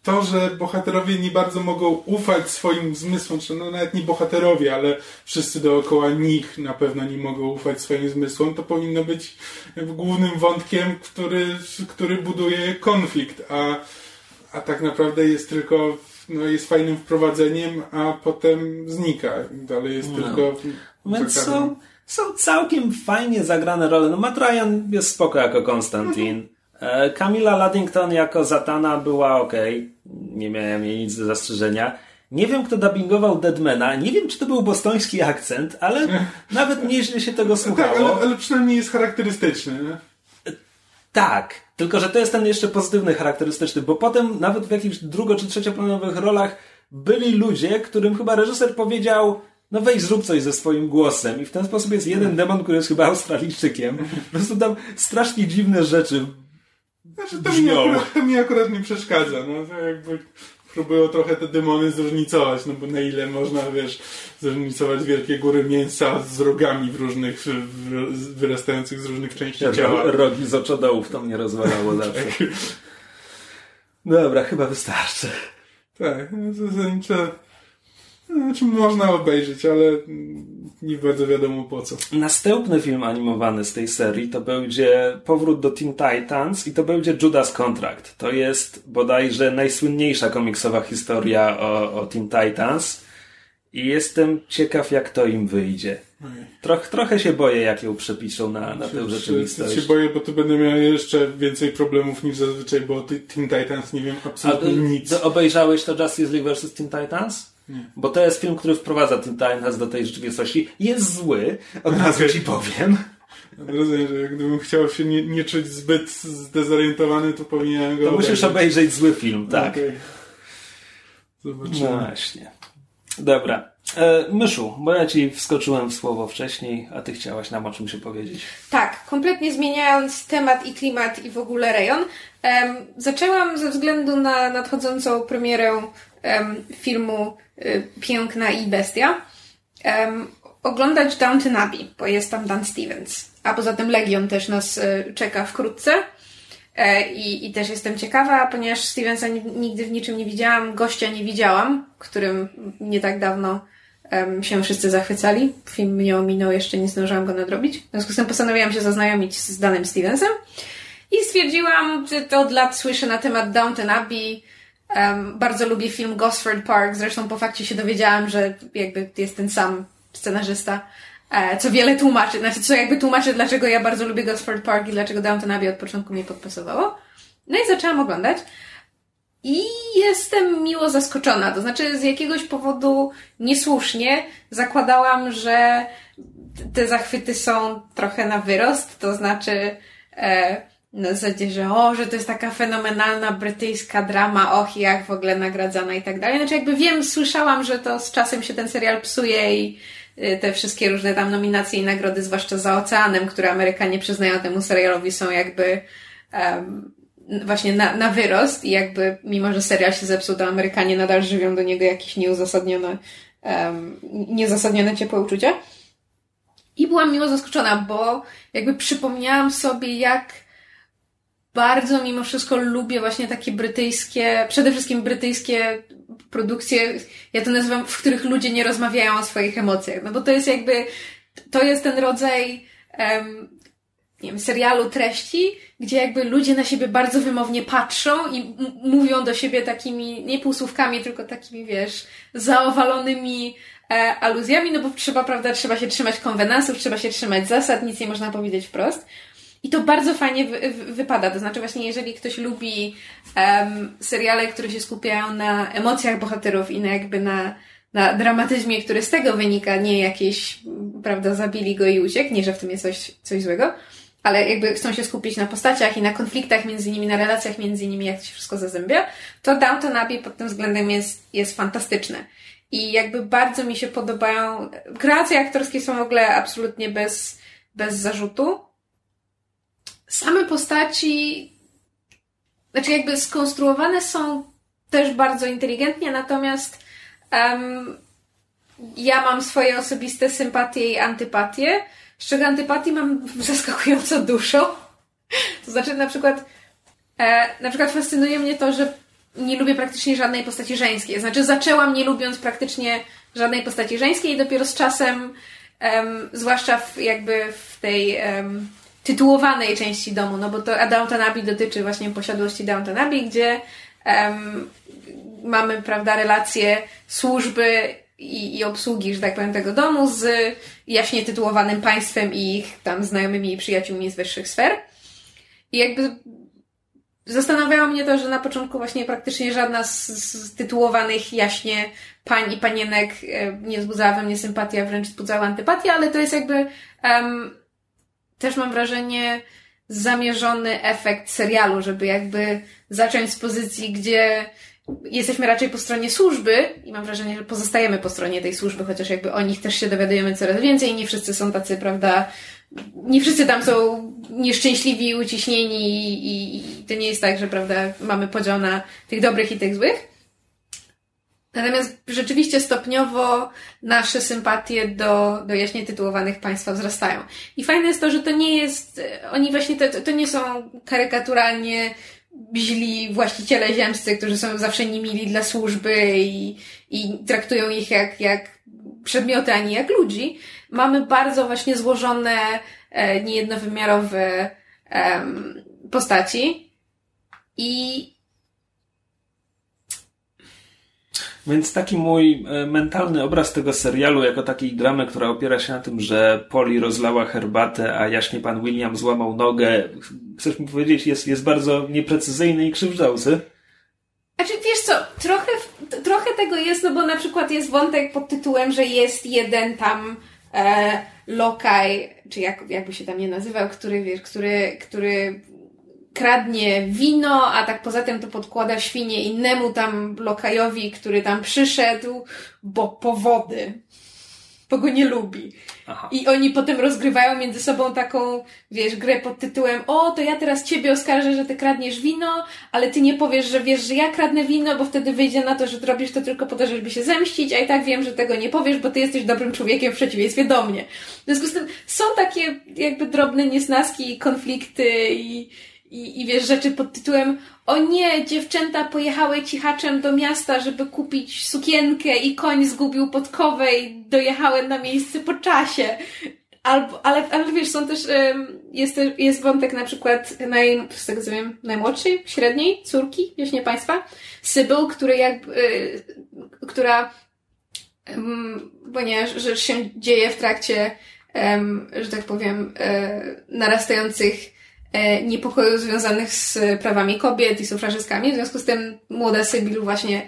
to, że bohaterowie nie bardzo mogą ufać swoim zmysłom, czy no nawet nie bohaterowie, ale wszyscy dookoła nich na pewno nie mogą ufać swoim zmysłom, to powinno być głównym wątkiem, który, który buduje konflikt, a, a tak naprawdę jest tylko no, jest fajnym wprowadzeniem, a potem znika. Dalej jest No. tylko Więc są, są całkiem fajnie zagrane role. No Matt Ryan jest spoko jako Konstantin. E, Camilla Luddington jako Zatana była ok. Nie miałem jej nic do zastrzeżenia. Nie wiem, kto dubbingował Deadmana. Nie wiem, czy to był bostoński akcent, ale [LAUGHS] nawet nieźle się tego Tak, ale, słuchało. ale przynajmniej jest charakterystyczny. Nie? Tak, tylko że to jest ten jeszcze pozytywny, charakterystyczny, bo potem nawet w jakichś drugo- czy trzecioplanowych rolach byli ludzie, którym chyba reżyser powiedział no weź zrób coś ze swoim głosem i w ten sposób jest jeden demon, który jest chyba Australijczykiem. Po prostu tam strasznie dziwne rzeczy Znaczy, to, mi akurat, to mi akurat nie przeszkadza. No, to jakby próbują trochę te demony zróżnicować, no bo na ile można, wiesz, zróżnicować wielkie góry mięsa z rogami w różnych, w, wyrastających z różnych części ciała. rogi z oczodołów to mnie rozwalało [LAUGHS] zawsze. Dobra, chyba wystarczy. Tak, no zasadniczo, znaczy można obejrzeć, ale nie bardzo wiadomo po co. Następny film animowany z tej serii to będzie powrót do Teen Titans i to będzie Judas Contract. To jest bodajże najsłynniejsza komiksowa historia o, o Teen Titans i jestem ciekaw jak to im wyjdzie. Troch, trochę się boję jak ją przepiszą na, na tę Czy- rzeczywistość. się boję, bo tu będę miał jeszcze więcej problemów niż zazwyczaj, bo Teen Titans nie wiem A absolutnie ty, nic. ty obejrzałeś to Justice League vs. Teen Titans? Nie. Bo to jest film, który wprowadza Teen Titans do tej rzeczywistości. Jest zły, od razu ci powiem. Rozumiem, że gdybym chciał się nie, nie czuć zbyt zdezorientowany, to powinienem go To musisz obejrzeć zły film, tak. Okej. Zobaczymy. No właśnie. Dobra. E, Myszu, bo ja ci wskoczyłem w słowo wcześniej, a ty chciałaś nam o czymś opowiedzieć. Tak, kompletnie zmieniając temat i klimat i w ogóle rejon, em, zaczęłam ze względu na nadchodzącą premierę em, filmu y, Piękna i Bestia oglądać Downton Abbey, bo jest tam Dan Stevens. A poza tym Legion też nas y, czeka wkrótce. E, I, I też jestem ciekawa, ponieważ Stevensa ni- nigdy w niczym nie widziałam, gościa nie widziałam, którym nie tak dawno się wszyscy zachwycali. Film mnie ominął, jeszcze nie zdążyłam go nadrobić. W związku z tym postanowiłam się zaznajomić z Danem Stevensem i stwierdziłam, że to od lat słyszę na temat Downton Abbey. Em, bardzo lubię film Gosford Park, zresztą po fakcie się dowiedziałam, że jakby jest ten sam scenarzysta, e, co wiele tłumaczy, znaczy co jakby tłumaczy, dlaczego ja bardzo lubię Gosford Park i dlaczego Downton Abbey od początku mnie podpasowało. No i zaczęłam oglądać. I jestem miło zaskoczona. To znaczy, z jakiegoś powodu niesłusznie zakładałam, że te zachwyty są trochę na wyrost. To znaczy, e, na zasadzie, że o, że to jest taka fenomenalna brytyjska drama, och, jak w ogóle nagradzana i tak dalej. Znaczy, jakby wiem, słyszałam, że to z czasem się ten serial psuje i y, te wszystkie różne tam nominacje i nagrody, zwłaszcza za oceanem, które Amerykanie przyznają temu serialowi, są jakby em, właśnie na, na wyrost i jakby mimo, że serial się zepsuł, to Amerykanie nadal żywią do niego jakieś nieuzasadnione, um, nieuzasadnione ciepłe uczucia. I byłam miło zaskoczona, bo jakby przypomniałam sobie, jak bardzo mimo wszystko lubię właśnie takie brytyjskie, przede wszystkim brytyjskie produkcje, ja to nazywam, w których ludzie nie rozmawiają o swoich emocjach. No bo to jest jakby, to jest ten rodzaj um, nie wiem, serialu treści, gdzie jakby ludzie na siebie bardzo wymownie patrzą i mówią do siebie takimi, nie półsłówkami, tylko takimi, wiesz, zaowalonymi e, aluzjami, no bo trzeba, prawda, trzeba się trzymać konwenansów, trzeba się trzymać zasad, nic nie można powiedzieć wprost. I to bardzo fajnie wy, wy, wypada. To znaczy, właśnie, jeżeli ktoś lubi um, seriale, które się skupiają na emocjach bohaterów i na jakby na, na dramatyzmie, który z tego wynika, nie jakieś, prawda, zabili go i uciekł, nie, że w tym jest coś, coś złego, ale jakby chcą się skupić na postaciach i na konfliktach między nimi, na relacjach między nimi, jak to się wszystko zazębia, to Downton Abbey pod tym względem jest, jest fantastyczne. I jakby bardzo mi się podobają, kreacje aktorskie są w ogóle absolutnie bez, bez zarzutu. Same postaci, znaczy jakby skonstruowane są też bardzo inteligentnie, natomiast um, ja mam swoje osobiste sympatie i antypatie, z czego antypatii mam [LAUGHS] zaskakująco dużo. To znaczy na przykład e, na przykład fascynuje mnie to, że nie lubię praktycznie żadnej postaci żeńskiej. Znaczy zaczęłam nie lubiąc praktycznie żadnej postaci żeńskiej i dopiero z czasem um, zwłaszcza w, jakby w tej um, tytułowanej części domu, no bo to Downton Abbey dotyczy właśnie posiadłości Downton Abbey, gdzie um, mamy, prawda, relacje służby i, i obsługi, że tak powiem, tego domu z jaśnie tytułowanym państwem i ich tam znajomymi i przyjaciółmi z wyższych sfer. I jakby zastanawiało mnie to, że na początku właśnie praktycznie żadna z, z tytułowanych jaśnie pań i panienek nie wzbudzała we mnie sympatii, a wręcz wzbudzała antypatię, ale to jest jakby um, też mam wrażenie zamierzony efekt serialu, żeby jakby zacząć z pozycji, gdzie jesteśmy raczej po stronie służby i mam wrażenie, że pozostajemy po stronie tej służby, chociaż jakby o nich też się dowiadujemy coraz więcej. Nie wszyscy są tacy, prawda, nie wszyscy tam są nieszczęśliwi, uciśnieni i, i to nie jest tak, że, prawda, mamy podział na tych dobrych i tych złych. Natomiast rzeczywiście stopniowo nasze sympatie do, do jaśnie tytułowanych państwa wzrastają. I fajne jest to, że to nie jest, oni właśnie, to, to nie są karykaturalnie źli właściciele ziemscy, którzy są zawsze niemili dla służby i, i traktują ich jak, jak przedmioty, a nie jak ludzi. Mamy bardzo właśnie złożone, e, niejednowymiarowe e, postaci i Więc taki mój e, mentalny obraz tego serialu, jako takiej dramy, która opiera się na tym, że Poli rozlała herbatę, a jaśnie pan William złamał nogę, chcesz mi powiedzieć, jest, jest bardzo nieprecyzyjny i krzywdzący. Znaczy, wiesz co, trochę, trochę tego jest, no bo na przykład jest wątek pod tytułem, że jest jeden tam e, lokaj, czy jak, jakby się tam nie nazywał, który, wiesz, który, który kradnie wino, a tak poza tym to podkłada świnie innemu tam lokajowi, który tam przyszedł, bo powody. Bo go nie lubi. Aha. I oni potem rozgrywają między sobą taką, wiesz, grę pod tytułem o, to ja teraz ciebie oskarżę, że ty kradniesz wino, ale ty nie powiesz, że wiesz, że ja kradnę wino, bo wtedy wyjdzie na to, że robisz to tylko po to, żeby się zemścić, a i tak wiem, że tego nie powiesz, bo ty jesteś dobrym człowiekiem w przeciwieństwie do mnie. W związku z tym są takie jakby drobne niesnaski, konflikty i i, i wiesz, rzeczy pod tytułem o nie, dziewczęta pojechały cichaczem do miasta, żeby kupić sukienkę i koń zgubił podkowę i dojechały na miejsce po czasie. Albo, ale, ale wiesz, są też, jest, jest wątek na przykład naj, z tego co wiem, najmłodszej, średniej córki, nie państwa, Sybyl, który jak, y, która, ponieważ że się dzieje w trakcie, że tak powiem, y, narastających E, niepokoju związanych z prawami kobiet i sufrażystkami. W związku z tym młoda Sybil właśnie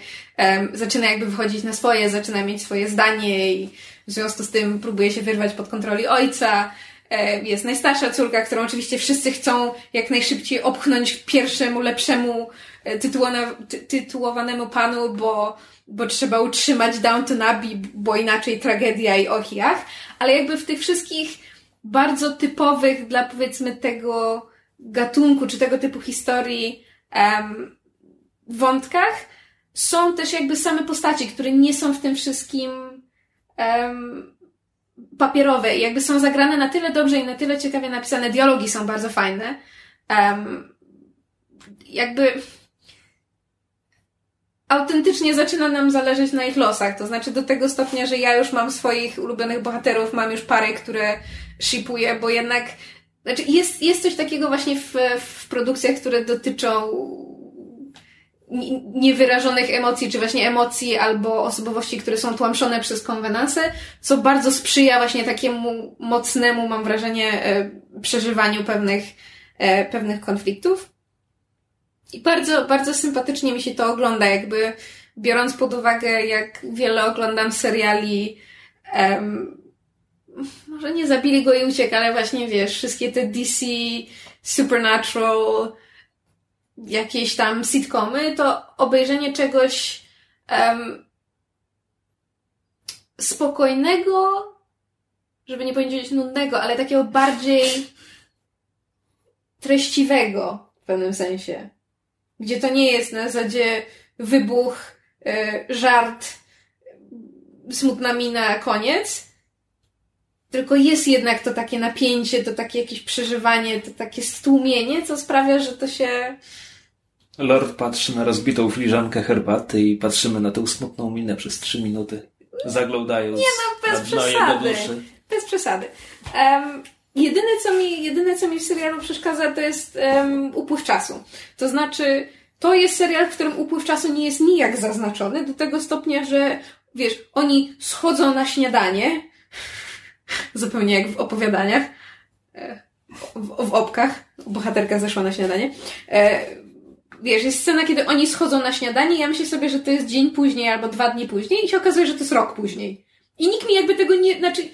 zaczyna jakby wychodzić na swoje, zaczyna mieć swoje zdanie i w związku z tym próbuje się wyrwać pod kontroli ojca. E, jest najstarsza córka, którą oczywiście wszyscy chcą jak najszybciej opchnąć pierwszemu, lepszemu e, tytułowanemu panu, bo, bo trzeba utrzymać Downton Abbey, bo inaczej tragedia i ochiach. Ale jakby w tych wszystkich bardzo typowych dla powiedzmy tego gatunku, czy tego typu historii, wątkach, są też jakby same postaci, które nie są w tym wszystkim papierowe i jakby są zagrane na tyle dobrze i na tyle ciekawie napisane. Dialogi są bardzo fajne. Jakby autentycznie zaczyna nam zależeć na ich losach. To znaczy do tego stopnia, że ja już mam swoich ulubionych bohaterów, mam już pary, które shipuję, bo jednak znaczy jest, jest coś takiego właśnie w, w produkcjach, które dotyczą niewyrażonych emocji, czy właśnie emocji albo osobowości, które są tłamszone przez konwenanse, co bardzo sprzyja właśnie takiemu mocnemu, mam wrażenie, e, przeżywaniu pewnych, e, pewnych konfliktów. I bardzo, bardzo sympatycznie mi się to ogląda, jakby biorąc pod uwagę, jak wiele oglądam seriali, um, może nie zabili go i uciekł, ale właśnie wiesz, wszystkie te DC, Supernatural, jakieś tam sitcomy, to obejrzenie czegoś um, spokojnego, żeby nie powiedzieć nudnego, ale takiego bardziej treściwego w pewnym sensie. Gdzie to nie jest na zasadzie wybuch, y, żart, smutna mina, koniec, tylko jest jednak to takie napięcie, to takie jakieś przeżywanie, to takie stłumienie, co sprawia, że to się Lord patrzy na rozbitą filiżankę herbaty i patrzymy na tę smutną minę przez trzy minuty, zaglądając Nie no, bez przesady. Bez przesady. Um, jedyne, co mi, jedyne, co mi w serialu przeszkadza, to jest um, upływ czasu. To znaczy, to jest serial, w którym upływ czasu nie jest nijak zaznaczony, do tego stopnia, że wiesz, oni schodzą na śniadanie, [LAUGHS] zupełnie jak w opowiadaniach, e, w, w opkach, bohaterka zeszła na śniadanie, e, wiesz, jest scena, kiedy oni schodzą na śniadanie i ja myślę sobie, że to jest dzień później albo dwa dni później i się okazuje, że to jest rok później. I nikt mi jakby tego nie, znaczy,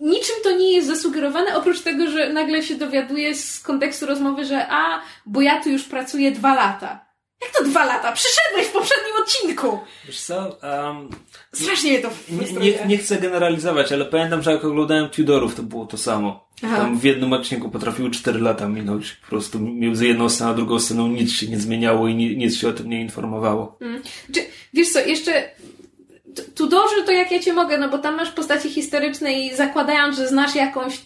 niczym to nie jest zasugerowane, oprócz tego, że nagle się dowiaduje z kontekstu rozmowy, że a, bo ja tu już pracuję dwa lata. Jak to dwa lata? Przyszedłeś w poprzednim odcinku! Wiesz co? Um, Strasznie mnie to nie, nie, nie, chcę generalizować, ale pamiętam, że jak oglądałem Tudorów, to było to samo. Aha. Tam w jednym odcinku potrafiły 4 lata minąć. Po prostu między jedną sceną a drugą sceną nic się nie zmieniało i nic się o tym nie informowało. Hmm. Wiesz co, jeszcze Tudorzy to jak ja cię mogę, no bo tam masz postaci historyczne i zakładając, że znasz jakąś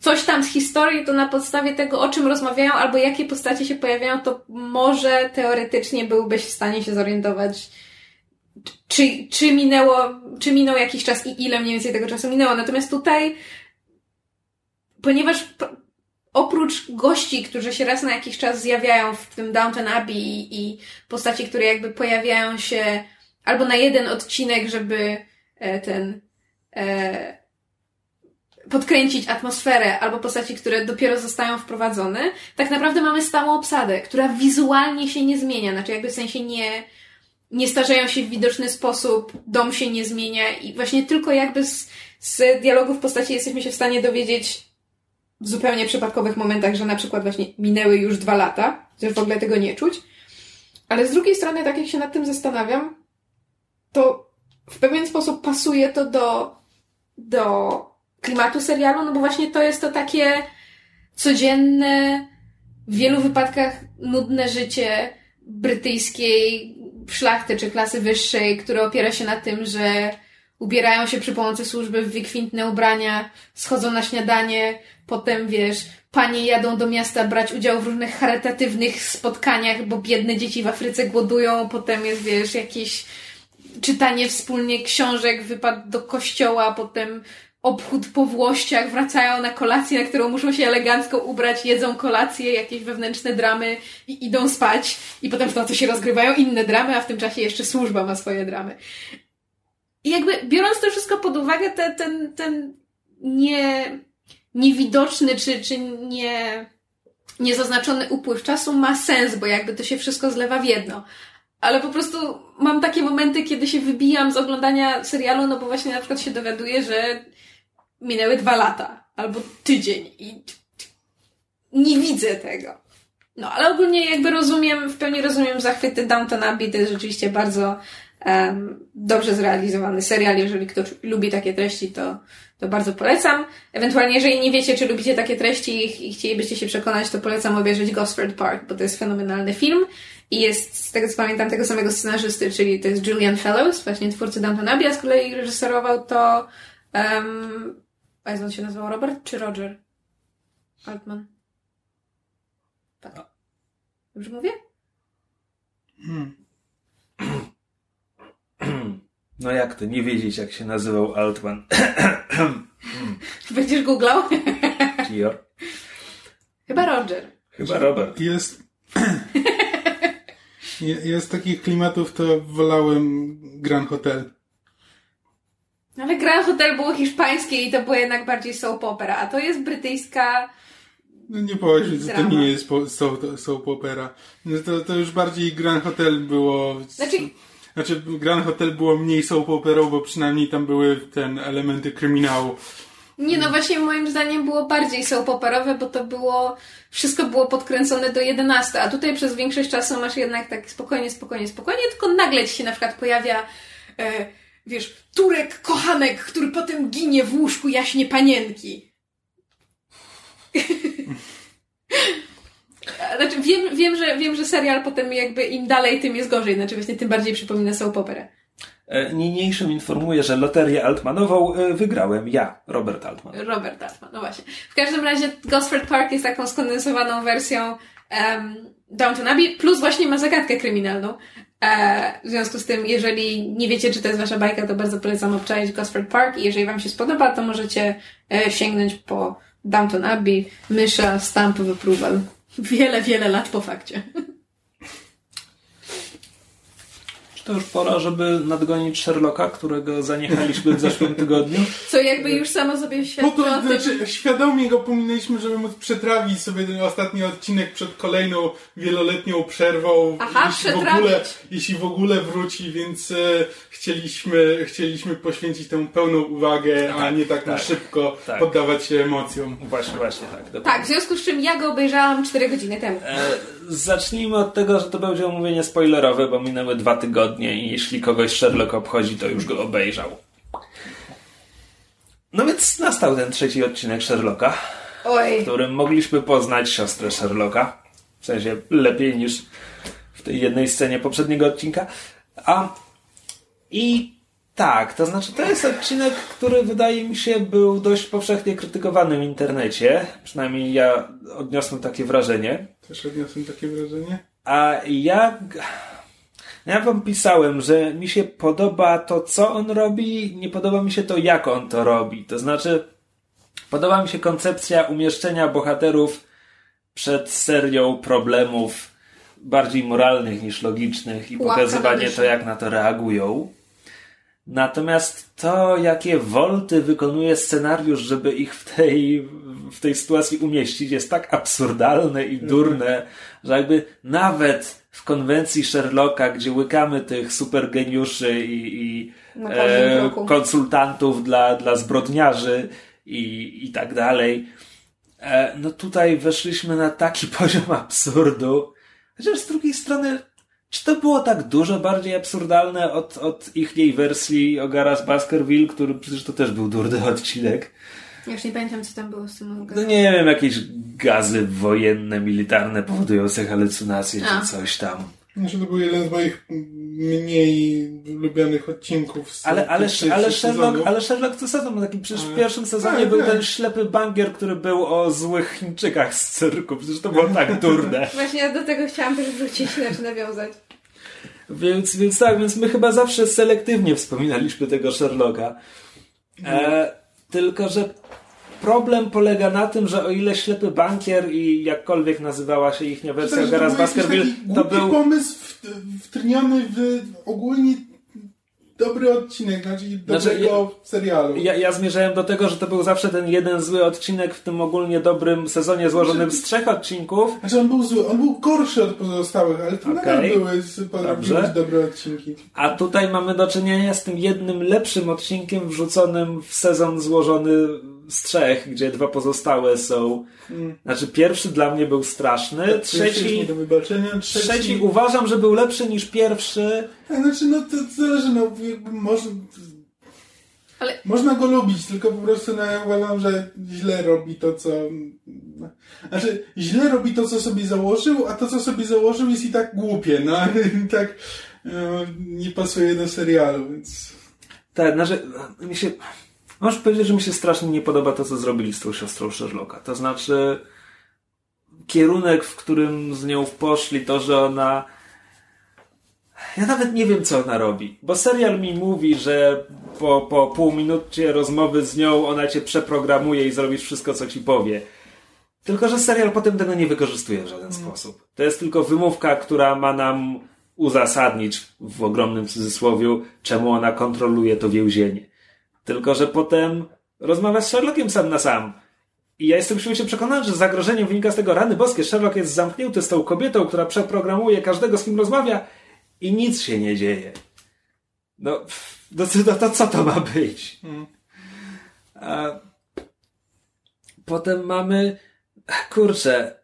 coś tam z historii, to na podstawie tego, o czym rozmawiają albo jakie postacie się pojawiają, to może teoretycznie byłbyś w stanie się zorientować, czy, czy minęło, czy minął jakiś czas i ile mniej więcej tego czasu minęło. Natomiast tutaj, ponieważ oprócz gości, którzy się raz na jakiś czas zjawiają w tym Downton Abbey i, i postaci, które jakby pojawiają się albo na jeden odcinek, żeby e, ten e, podkręcić atmosferę, albo postaci, które dopiero zostają wprowadzone, tak naprawdę mamy stałą obsadę, która wizualnie się nie zmienia, znaczy jakby w sensie nie, nie starzeją się w widoczny sposób, dom się nie zmienia i właśnie tylko jakby z, z dialogów postaci jesteśmy się w stanie dowiedzieć w zupełnie przypadkowych momentach, że na przykład właśnie minęły już dwa lata, chociaż w ogóle tego nie czuć. Ale z drugiej strony, tak jak się nad tym zastanawiam, to w pewien sposób pasuje to do, do klimatu serialu, no bo właśnie to jest to takie codzienne, w wielu wypadkach nudne życie brytyjskiej szlachty czy klasy wyższej, które opiera się na tym, że ubierają się przy pomocy służby w wykwintne ubrania, schodzą na śniadanie, potem wiesz, panie jadą do miasta brać udział w różnych charytatywnych spotkaniach, bo biedne dzieci w Afryce głodują, potem jest wiesz, jakieś czytanie wspólnie książek, wypad do kościoła, potem obchód po włościach, wracają na kolację, na którą muszą się elegancko ubrać, jedzą kolację, jakieś wewnętrzne dramy i idą spać. I potem w nocy się rozgrywają inne dramy, a w tym czasie jeszcze służba ma swoje dramy. I jakby biorąc to wszystko pod uwagę, ten, ten, ten nie, niewidoczny czy, czy nie, niezaznaczony upływ czasu ma sens, bo jakby to się wszystko zlewa w jedno ale po prostu mam takie momenty, kiedy się wybijam z oglądania serialu, no bo właśnie na przykład się dowiaduję, że minęły dwa lata albo tydzień i nie widzę tego. No, ale ogólnie jakby rozumiem, w pełni rozumiem zachwyty Downton Abbey, to jest rzeczywiście bardzo um, dobrze zrealizowany serial. Jeżeli ktoś lubi takie treści, to, to bardzo polecam. Ewentualnie, jeżeli nie wiecie, czy lubicie takie treści i, i chcielibyście się przekonać, to polecam obejrzeć Gosford Park, bo to jest fenomenalny film. I jest, z tego co pamiętam, tego samego scenarzysty, czyli to jest Julian Fellows, właśnie twórcy Downton Abbey, a z kolei reżyserował to um, a jak on się nazywał? Robert czy Roger? Altman. Tak. Dobrze mówię? Hmm. [CLEARS THROAT] No jak to, nie wiedzieć jak się nazywał Altman. [CLEARS THROAT] Będziesz googlał? Chyba Roger. Chyba Robert. Jest... [CLEARS THROAT] Jest takich klimatów, to wolałem Grand Hotel. Ale Grand Hotel było hiszpańskie i to było jednak bardziej soap opera, a to jest brytyjska no nie powiedz, że to nie jest soap, soap opera. No to, to już bardziej Grand Hotel było... Znaczy... Znaczy Grand Hotel było mniej soap operą, bo przynajmniej tam były ten elementy kryminału. Nie, no właśnie moim zdaniem było bardziej soap operowe, bo to było, wszystko było podkręcone do 11, a tutaj przez większość czasu masz jednak tak spokojnie, spokojnie, spokojnie, tylko nagle ci się na przykład pojawia e, wiesz, Turek kochanek, który potem ginie w łóżku jaśnie panienki. [LAUGHS] znaczy, wiem, wiem, że, wiem, że serial potem jakby im dalej, tym jest gorzej. Znaczy właśnie tym bardziej przypomina soap operę. E, niniejszym informuję, że loterię Altmanową e, wygrałem ja, Robert Altman. Robert Altman, no właśnie. W każdym razie Gosford Park jest taką skondensowaną wersją um, Downton Abbey, plus właśnie ma zagadkę kryminalną. E, w związku z tym, jeżeli nie wiecie, czy to jest wasza bajka, to bardzo polecam obczaić Gosford Park i jeżeli wam się spodoba, to możecie e, sięgnąć po Downton Abbey, Mysza, Stamp of Approval. Wiele, wiele lat po fakcie. [LAUGHS] to już pora, żeby nadgonić Sherlocka, którego zaniechaliśmy w zeszłym [LAUGHS] tygodniu. Co jakby już samo sobie świadczy po to, znaczy, Świadomie go pominęliśmy, żeby móc przetrawić sobie ten ostatni odcinek przed kolejną wieloletnią przerwą. Aha, jeśli w ogóle, jeśli w ogóle wróci, więc e, chcieliśmy, chcieliśmy poświęcić tę pełną uwagę, tak, a nie tak, tak na szybko tak. poddawać się emocjom. Właśnie, właśnie tak. Dokładnie. Tak, w związku z czym ja go obejrzałam 4 godziny temu. E, zacznijmy od tego, że to będzie omówienie spoilerowe, bo minęły dwa tygodnie i jeśli kogoś Sherlock obchodzi, to już go obejrzał. No więc nastał ten trzeci odcinek Sherlocka, Oj. w którym mogliśmy poznać siostrę Sherlocka. W sensie lepiej niż w tej jednej scenie poprzedniego odcinka. A i tak, to znaczy to jest odcinek, który wydaje mi się był dość powszechnie krytykowany w internecie. Przynajmniej ja odniosłem takie wrażenie. Też odniosłem takie wrażenie. A ja... Ja wam pisałem, że mi się podoba to, co on robi, nie podoba mi się to, jak on to robi. To znaczy, podoba mi się koncepcja umieszczenia bohaterów przed serią problemów bardziej moralnych niż logicznych i pokazywanie to, jak na to reagują. Natomiast to, jakie wolty wykonuje scenariusz, żeby ich w tej, w tej sytuacji umieścić, jest tak absurdalne i durne, że jakby nawet w konwencji Sherlocka, gdzie łykamy tych supergeniuszy i, i e, konsultantów dla, dla zbrodniarzy i, i tak dalej, e, no tutaj weszliśmy na taki [LAUGHS] poziom absurdu, chociaż z drugiej strony czy to było tak dużo bardziej absurdalne od, od ich jej wersji Ogara z Baskerville, który przecież to też był durny [LAUGHS] odcinek. Ja już nie pamiętam, co tam było z tym No nie wiem, jakieś gazy wojenne, militarne powodujące halucynacje A. czy coś tam. Znaczy to był jeden z moich mniej lubianych odcinków. Z ale, ale, ale, Sherlock, ale Sherlock co sezon taki, przecież w pierwszym sezonie tak, był tak. ten ślepy bangier, który był o złych Chińczykach z cyrku. Przecież to było tak durne. [LAUGHS] Właśnie ja do tego chciałam też wrócić, znaczy [LAUGHS] nawiązać. Więc, więc tak, więc my chyba zawsze selektywnie wspominaliśmy tego Sherlocka. E, tylko, że problem polega na tym, że o ile ślepy bankier i jakkolwiek nazywała się ich wersja tak, Gara z Baskerville, to był pomysł wtrniony w ogólnie dobry odcinek, znaczy dobrego znaczy, serialu. Ja, ja zmierzałem do tego, że to był zawsze ten jeden zły odcinek w tym ogólnie dobrym sezonie złożonym znaczy, z trzech odcinków. Znaczy on był zły, on był gorszy od pozostałych, ale to okay. nadal były Dobrze. dobre odcinki. A tutaj mamy do czynienia z tym jednym lepszym odcinkiem wrzuconym w sezon złożony z trzech, gdzie dwa pozostałe są. Znaczy, pierwszy dla mnie był straszny, trzeci. Nie do wybaczenia, trzeci... Trzeci uważam, że był lepszy niż pierwszy. Tak, znaczy, no to zależy, no jakby można... Ale- Można go lubić, tylko po prostu no, ja uważam, że źle robi to, co... Znaczy, źle robi to, co sobie założył, a to, co sobie założył jest i tak głupie, no [LAUGHS] i tak no, nie pasuje do serialu, więc... Tak, znaczy, mi się. Możesz powiedzieć, że mi się strasznie nie podoba to, co zrobili z tą siostrą Sherlocka. To znaczy, kierunek, w którym z nią poszli, to, że ona. Ja nawet nie wiem, co ona robi. Bo serial mi mówi, że po, po pół minucie rozmowy z nią ona cię przeprogramuje i zrobisz wszystko, co ci powie. Tylko, że serial potem tego nie wykorzystuje w żaden sposób. To jest tylko wymówka, która ma nam uzasadnić w ogromnym cudzysłowiu, czemu ona kontroluje to więzienie. Tylko, że potem rozmawia z Sherlockiem sam na sam. I ja jestem świecie przekonany, że zagrożenie wynika z tego rany boskie. Sherlock jest zamknięty z tą kobietą, która przeprogramuje każdego, z kim rozmawia i nic się nie dzieje. No, pff, [LAUGHS] no, to, co to ma być? A potem mamy, kurczę,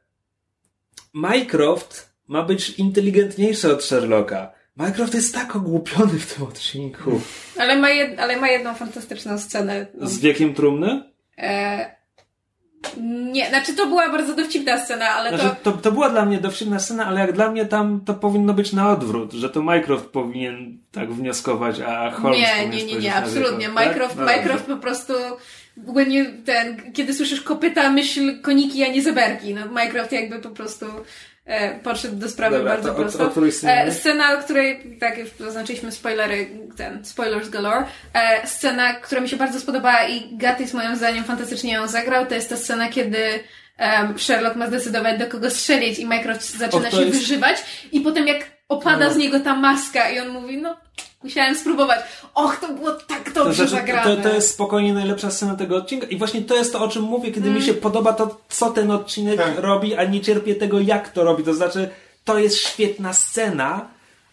Mycroft ma być inteligentniejszy od Sherlocka. Mycroft jest tak ogłupiony w tym odcinku. Ale ma, jed, ale ma jedną fantastyczną scenę. Z wiekiem trumny? E, nie, znaczy to była bardzo dowcipna scena, ale Znaczy, to... to, to była dla mnie dowcipna scena, ale jak dla mnie tam to powinno być na odwrót, że to Mycroft powinien tak wnioskować, a Holmes Nie, nie, nie, nie, absolutnie. wieko, tak? Mycroft, No po prostu ten, kiedy słyszysz kopyta, myśl koniki, a nie zeberki. No, Mycroft jakby po prostu e, podszedł do sprawy Dobra, bardzo to o- prosto. o której scenie e, scena, o której, tak już zaznaczyliśmy spoilery, ten, spoilers galore. E, scena, która mi się bardzo spodobała i Gatis moim zdaniem fantastycznie ją zagrał, to jest ta scena, kiedy Sherlock ma zdecydować do kogo strzelić i Mycroft zaczyna to się jest- wyżywać i potem jak opada No. z niego ta maska i on mówi, no musiałem spróbować. Och, to było tak To, dobrze znaczy, zagrane. to, to jest spokojnie najlepsza scena tego odcinka i właśnie to jest to, o czym mówię, kiedy mi się podoba to, co ten odcinek Tak. robi, a nie cierpię tego, jak to robi. To znaczy, to jest świetna scena,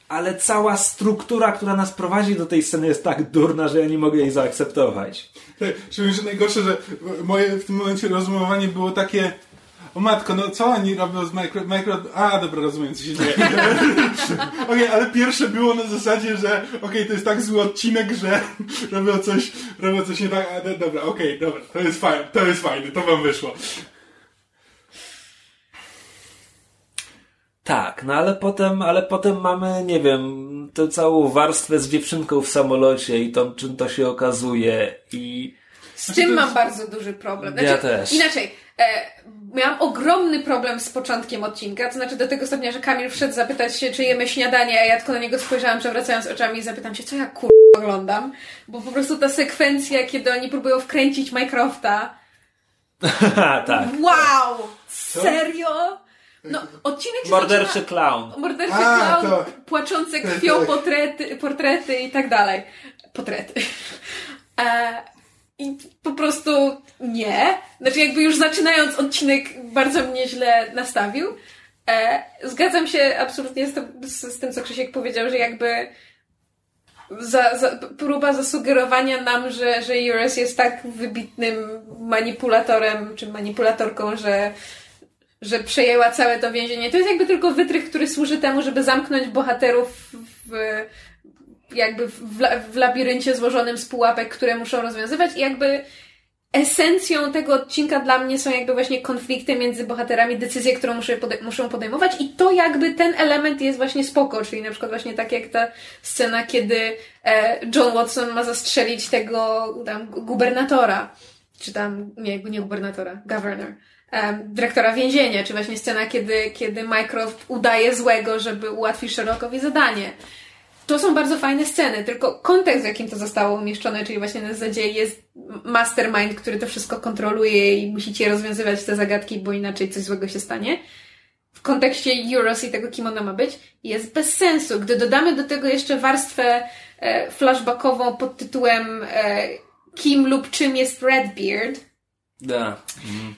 ale cała struktura, która nas prowadzi do tej sceny jest tak durna, że ja nie mogę jej zaakceptować. Tak, Szczególnie, że najgorsze, że moje w tym momencie rozumowanie było takie o matko, no co oni robią z micro... micro... A, dobra, rozumiem, co się dzieje. [LAUGHS] Okej, ale pierwsze było na zasadzie, że okej, to jest tak zły odcinek, że [LAUGHS] robią coś, robią coś nie tak, a do- dobra, okej, dobra, to jest fajne, to jest fajne, to wam wyszło. Tak, no ale potem, ale potem mamy, nie wiem, tę całą warstwę z dziewczynką w samolocie i to, czym to się okazuje i... Z tym mam bardzo duży problem. Znaczy, Ja też. Inaczej, miałam ogromny problem z początkiem odcinka, to znaczy do tego stopnia, że Kamil wszedł zapytać się, czy jemy śniadanie, a ja tylko na niego spojrzałam, przewracając oczami i zapytam się, co ja kur... oglądam, bo po prostu ta sekwencja, kiedy oni próbują wkręcić Mycrofta, [LAUGHS] tak. wow! Serio? No, odcinek się Morderczy zaczyna... clown. Morderczy A, clown, to- płaczące krwią portrety, portrety i tak dalej. Portrety. [LAUGHS] E, I po prostu nie. Znaczy jakby już zaczynając odcinek bardzo mnie źle nastawił. E, zgadzam się absolutnie z, tym- z, z tym, co Krzysiek powiedział, że jakby za, za, próba zasugerowania nam, że, że Juris jest tak wybitnym manipulatorem, czy manipulatorką, że że przejęła całe to więzienie. To jest jakby tylko wytrych, który służy temu, żeby zamknąć bohaterów w, jakby w, w labiryncie złożonym z pułapek, które muszą rozwiązywać i jakby esencją tego odcinka dla mnie są jakby właśnie konflikty między bohaterami, decyzje, które muszą, pode- muszą podejmować i to jakby ten element jest właśnie spoko, czyli na przykład właśnie tak jak ta scena, kiedy e, John Watson ma zastrzelić tego tam gubernatora, czy tam, nie, nie gubernatora, governor, em, dyrektora więzienia, czy właśnie scena, kiedy, kiedy Mycroft udaje złego, żeby ułatwić Sherlockowi zadanie. To są bardzo fajne sceny, tylko kontekst, w jakim to zostało umieszczone, czyli właśnie na zasadzie jest mastermind, który to wszystko kontroluje i musicie rozwiązywać te zagadki, bo inaczej coś złego się stanie. W kontekście Euros i tego, kim ona ma być, jest bez sensu. Gdy dodamy do tego jeszcze warstwę e, flashbackową pod tytułem e, kim lub czym jest Redbeard, Da.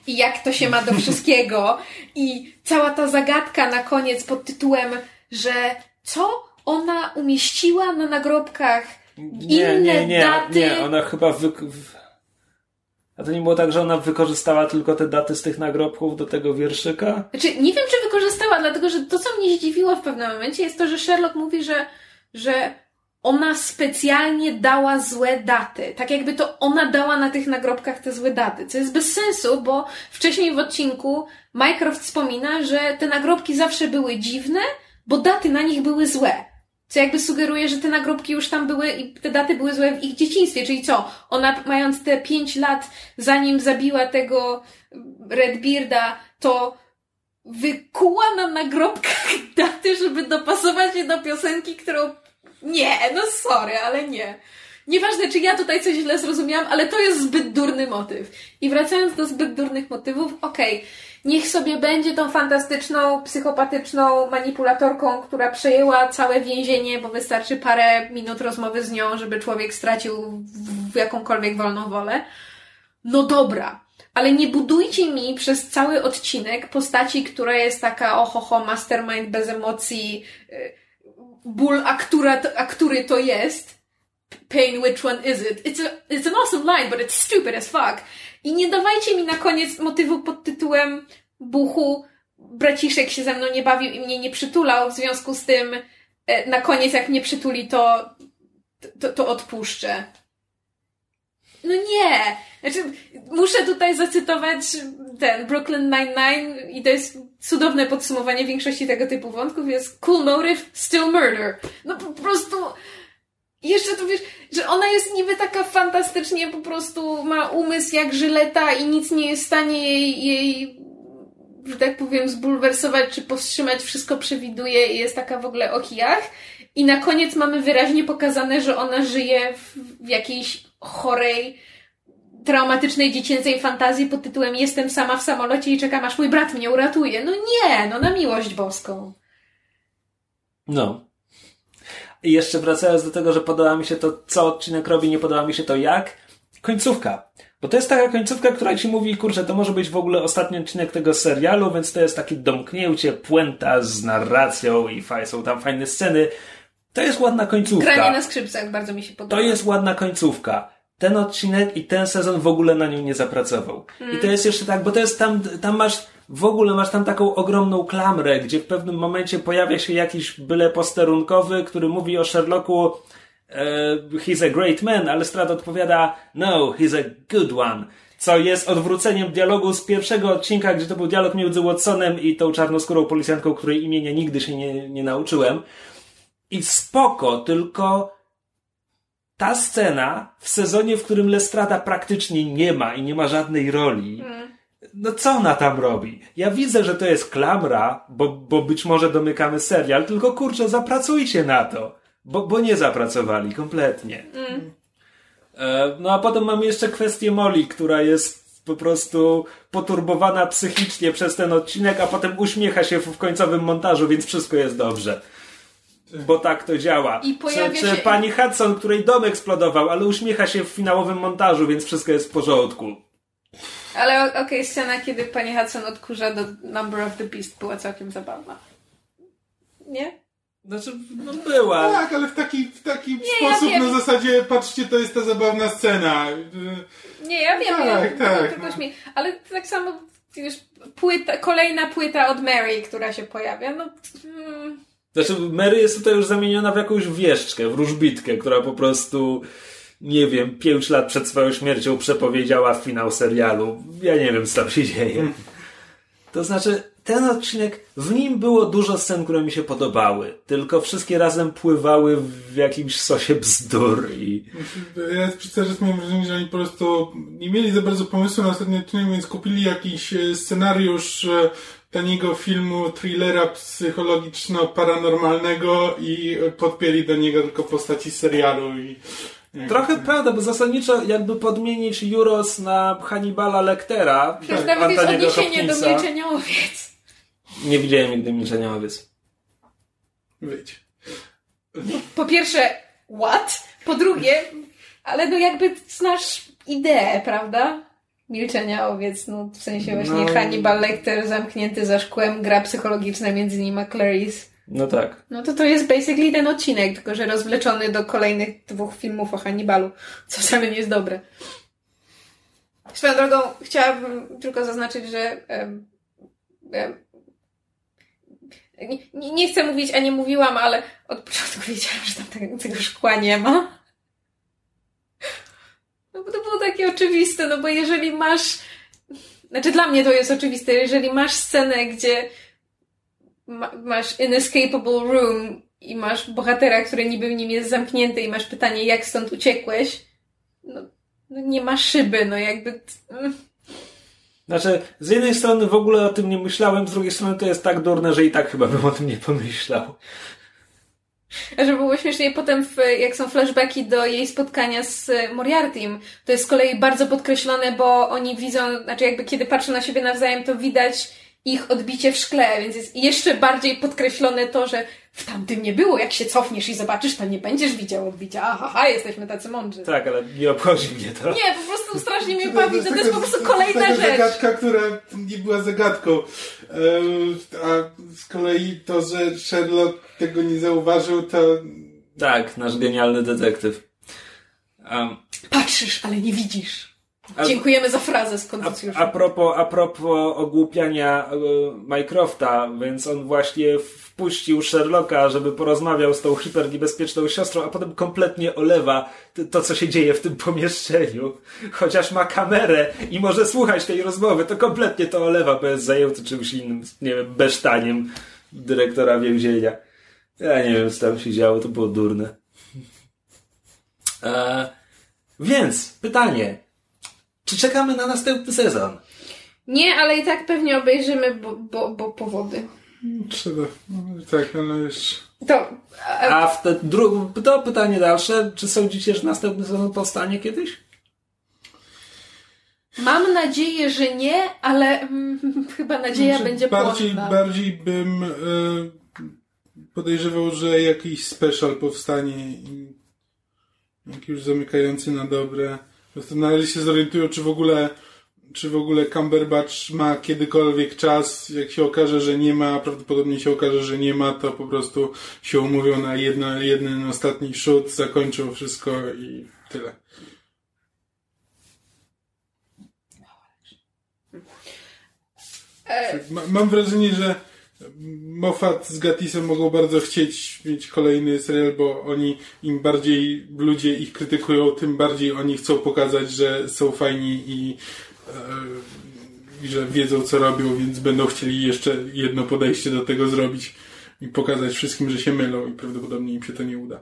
i jak to się ma do wszystkiego. I cała ta zagadka na koniec pod tytułem, że co ona umieściła na nagrobkach Nie, inne nie, nie, daty. nie, ona chyba wy... A to nie było tak, że ona wykorzystała tylko te daty z tych nagrobków do tego wierszyka? Znaczy, nie wiem, czy wykorzystała, dlatego że to, co mnie zdziwiło w pewnym momencie, jest to, że Sherlock mówi, że, że ona specjalnie dała złe daty. Tak jakby to ona dała na tych nagrobkach te złe daty. Co jest bez sensu, bo wcześniej w odcinku Mycroft wspomina, że te nagrobki zawsze były dziwne, bo daty na nich były złe. Co jakby sugeruje, że te nagrobki już tam były i te daty były złe w ich dzieciństwie. Czyli co? Ona mając te pięć lat, zanim zabiła tego Redbearda, to wykuła na nagrobkach [LAUGHS] daty, żeby dopasować je do piosenki, którą... Nie, no sorry, ale nie. Nieważne, czy ja tutaj coś źle zrozumiałam, ale to jest zbyt durny motyw. I wracając do zbyt durnych motywów, okej, okay, niech sobie będzie tą fantastyczną, psychopatyczną manipulatorką, która przejęła całe więzienie, bo wystarczy parę minut rozmowy z nią, żeby człowiek stracił jakąkolwiek wolną wolę. No dobra, ale nie budujcie mi przez cały odcinek postaci, która jest taka ohoho, mastermind bez emocji, y, ból, a, która, a który to jest. Pain, which one is it? It's, a, it's an awesome line, but it's stupid as fuck. I nie dawajcie mi na koniec motywu pod tytułem Buchu, braciszek się ze mną nie bawił i mnie nie przytulał, w związku z tym e, na koniec jak mnie przytuli, to, to, to odpuszczę. No nie! Znaczy, muszę tutaj zacytować ten Brooklyn Nine-Nine i to jest cudowne podsumowanie większości tego typu wątków. Jest cool motive, still murder. No po prostu jeszcze tu wiesz, że ona jest niby taka fantastycznie po prostu ma umysł jak żyleta i nic nie jest w stanie jej, jej że tak powiem, zbulwersować czy powstrzymać, wszystko przewiduje i jest taka w ogóle o kijach. I na koniec mamy wyraźnie pokazane, że ona żyje w jakiejś chorej, traumatycznej dziecięcej fantazji pod tytułem Jestem sama w samolocie i czekam aż mój brat mnie uratuje. No nie, no na miłość boską. No. I jeszcze wracając do tego, że podoba mi się to, co odcinek robi, nie podoba mi się to jak. Końcówka. Bo to jest taka końcówka, która ci mówi, kurczę, to może być w ogóle ostatni odcinek tego serialu, więc to jest takie domknięcie, puenta z narracją i są tam fajne sceny. To jest ładna końcówka. Granie na skrzypcach bardzo mi się podoba. To jest ładna końcówka. Ten odcinek i ten sezon w ogóle na nią nie zapracował. Hmm. I to jest jeszcze tak, bo to jest tam, tam masz w ogóle masz tam taką ogromną klamrę, gdzie w pewnym momencie pojawia się jakiś byle posterunkowy, który mówi o Sherlocku e, he's a great man, ale Strad odpowiada no, he's a good one. Co jest odwróceniem dialogu z pierwszego odcinka, gdzie to był dialog między Watsonem i tą czarnoskórą policjantką, której imienia nigdy się nie, nie nauczyłem. I spoko, tylko ta scena w sezonie, w którym Lestrada praktycznie nie ma i nie ma żadnej roli, mm no co ona tam robi? Ja widzę, że to jest klamra, bo, bo być może domykamy serial, tylko kurczę, zapracujcie na to. Bo, bo nie zapracowali kompletnie. Mm. E, no a potem mamy jeszcze kwestię Molly, która jest po prostu poturbowana psychicznie przez ten odcinek, a potem uśmiecha się w końcowym montażu, więc wszystko jest dobrze. Bo tak to działa. I pojawia czy, czy się... pani Hudson, której dom eksplodował, ale uśmiecha się w finałowym montażu, więc wszystko jest w porządku. Ale okej, okay, scena, kiedy pani Hudson odkurza do Number of the Beast była całkiem zabawna. Nie? Znaczy, no była. Tak, ale w taki, w taki nie, sposób ja na zasadzie, patrzcie, to jest ta zabawna scena. Nie, ja wiem, tak, ja, tak, no. śmie... ale tak samo wiesz, płyta, kolejna płyta od Mary, która się pojawia, no... Hmm. Znaczy, Mary jest tutaj już zamieniona w jakąś wieszczkę, w różbitkę, która po prostu nie wiem, pięć lat przed swoją śmiercią przepowiedziała finał serialu. Ja nie wiem, co tam się dzieje. To znaczy, ten odcinek, w nim było dużo scen, które mi się podobały, tylko wszystkie razem pływały w jakimś sosie bzdur i... Ja szczerze miałem wrażenie, że oni po prostu nie mieli za bardzo pomysłu na ostatni odcinek, więc kupili jakiś e, scenariusz e, taniego filmu, thrillera psychologiczno-paranormalnego i podpięli do niego tylko postaci serialu i Trochę prawda, bo zasadniczo jakby podmienić Juros na Hannibala Lectera. Przecież tak, nawet jest odniesienie Hopkinsa. do Milczenia Owiec. Nie widziałem nigdy Milczenia Owiec. Wyjdź. Po pierwsze, what? Po drugie, ale no jakby znasz ideę, prawda? Milczenia owiec, no w sensie właśnie no. Hannibal Lecter zamknięty za szkłem, gra psychologiczna między nim a Clarice. No tak. No to to jest basically ten odcinek, tylko że rozwleczony do kolejnych dwóch filmów o Hannibalu, co nie jest dobre. Swoją drogą chciałabym tylko zaznaczyć, że nie, nie, chcę mówić, a nie mówiłam, ale od początku wiedziałam, że tam tego szkła nie ma. No bo to było takie oczywiste, no bo jeżeli masz znaczy dla mnie to jest oczywiste, jeżeli masz scenę, gdzie ma, masz inescapable room i masz bohatera, który niby w nim jest zamknięty i masz pytanie, jak stąd uciekłeś, no, no nie ma szyby, no jakby... Mm. Znaczy, z jednej strony w ogóle o tym nie myślałem, z drugiej strony to jest tak durne, że i tak chyba bym o tym nie pomyślał. Żeby było śmiesznie, potem w, jak są flashbacki do jej spotkania z Moriartym, to jest z kolei bardzo podkreślone, bo oni widzą, znaczy jakby kiedy patrzą na siebie nawzajem, to widać ich odbicie w szkle, więc jest jeszcze bardziej podkreślone to, że w tamtym nie było. Jak się cofniesz i zobaczysz, to nie będziesz widział odbicia. Aha, aha jesteśmy tacy mądrzy. Tak, ale nie obchodzi mnie to. Nie, po prostu strasznie mnie bawi. To, to jest po prostu kolejna rzecz. zagadka, która nie była zagadką. A z kolei to, że Sherlock tego nie zauważył, to... Tak, nasz genialny detektyw. Um, Patrzysz, ale nie widzisz. Dziękujemy za frazę z Konfucjusza. A, a, propos, a propos ogłupiania e, Mycrofta, więc on właśnie wpuścił Sherlocka, żeby porozmawiał z tą hiperniebezpieczną siostrą, a potem kompletnie olewa to, co się dzieje w tym pomieszczeniu. Chociaż ma kamerę i może słuchać tej rozmowy, to kompletnie to olewa, bo jest zajęty czymś innym, nie wiem, besztaniem dyrektora więzienia. Ja nie wiem, co tam się działo, to było durne. E, więc, pytanie. Czy czekamy na następny sezon? Nie, ale i tak pewnie obejrzymy, bo, bo, bo powody. Trzeba. No, tak, ale już. To. A, a w te dru- to pytanie dalsze. Czy sądzicie, że następny sezon powstanie kiedyś? Mam nadzieję, że nie, ale mm, [LAUGHS] chyba nadzieja znaczy, będzie bardziej, Bardziej bym y, podejrzewał, że jakiś special powstanie jak już zamykający na dobre. Po prostu na razie się zorientują, czy w ogóle czy w ogóle Cumberbatch ma kiedykolwiek czas, jak się okaże, że nie ma, prawdopodobnie się okaże, że nie ma, to po prostu się umówią na jedno, jeden ostatni shoot, zakończą wszystko i tyle. Mam wrażenie, że Moffat z Gatisem mogą bardzo chcieć mieć kolejny serial, bo oni im bardziej ludzie ich krytykują, tym bardziej oni chcą pokazać, że są fajni i, e, i że wiedzą co robią, więc będą chcieli jeszcze jedno podejście do tego zrobić i pokazać wszystkim, że się mylą i prawdopodobnie im się to nie uda.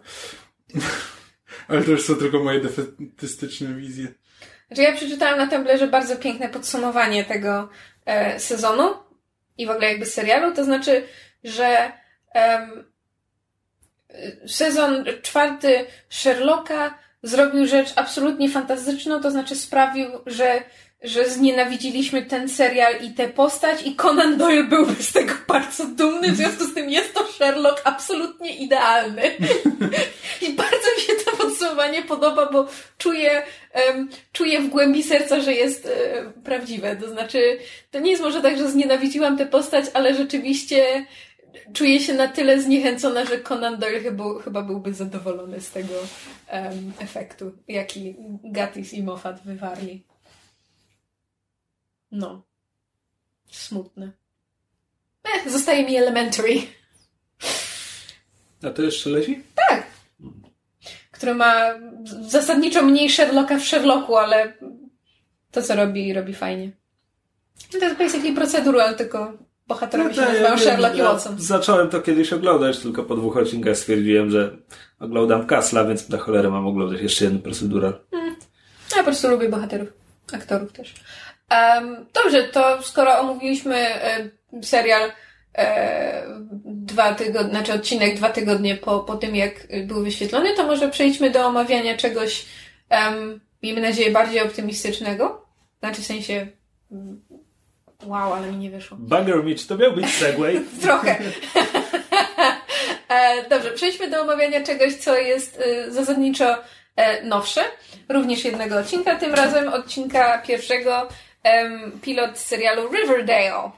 [LAUGHS] Ale to już są tylko moje defetystyczne wizje. Znaczy ja przeczytałam na Tumblrze bardzo piękne podsumowanie tego e, sezonu i w ogóle jakby serialu, to znaczy, że um, sezon czwarty Sherlocka zrobił rzecz absolutnie fantastyczną, to znaczy sprawił, że że znienawidziliśmy ten serial i tę postać i Conan Doyle byłby z tego [LAUGHS] bardzo dumny, w związku z tym jest to Sherlock absolutnie idealny. [LAUGHS] I bardzo to podsumowanie podoba, bo czuję, um, czuję w głębi serca, że jest um, prawdziwe. To znaczy, to nie jest może tak, że znienawidziłam tę postać, ale rzeczywiście czuję się na tyle zniechęcona, że Conan Doyle chyba, chyba byłby zadowolony z tego um, efektu, jaki Gatis i Moffat wywarli. No. Smutne. Eh, zostaje mi Elementary. A to jeszcze leci? Tak. Który ma zasadniczo mniej Sherlocka w Sherlocku, ale to, co robi, robi fajnie. To jest basically procedural, tylko bohaterowie no się tak, nazywają ja Sherlock i Watson. zacząłem to kiedyś oglądać, tylko po dwóch odcinkach stwierdziłem, że oglądam Kasla, więc na cholerę mam oglądać jeszcze jeden procedural. Hmm. Ja po prostu lubię bohaterów, aktorów też. Um, dobrze, to skoro omówiliśmy e, serial e, dwa tygodnie, znaczy odcinek dwa tygodnie po, po tym, jak był wyświetlony, to może przejdźmy do omawiania czegoś, um, miejmy nadzieję, bardziej optymistycznego. Znaczy w sensie mm, wow, ale mi nie wyszło. Bugger Mitch, to miał być segway. [LAUGHS] Trochę. [LAUGHS] e, dobrze, przejdźmy do omawiania czegoś, co jest y, zasadniczo e, nowsze. Również jednego odcinka, tym razem odcinka pierwszego pilot serialu Riverdale.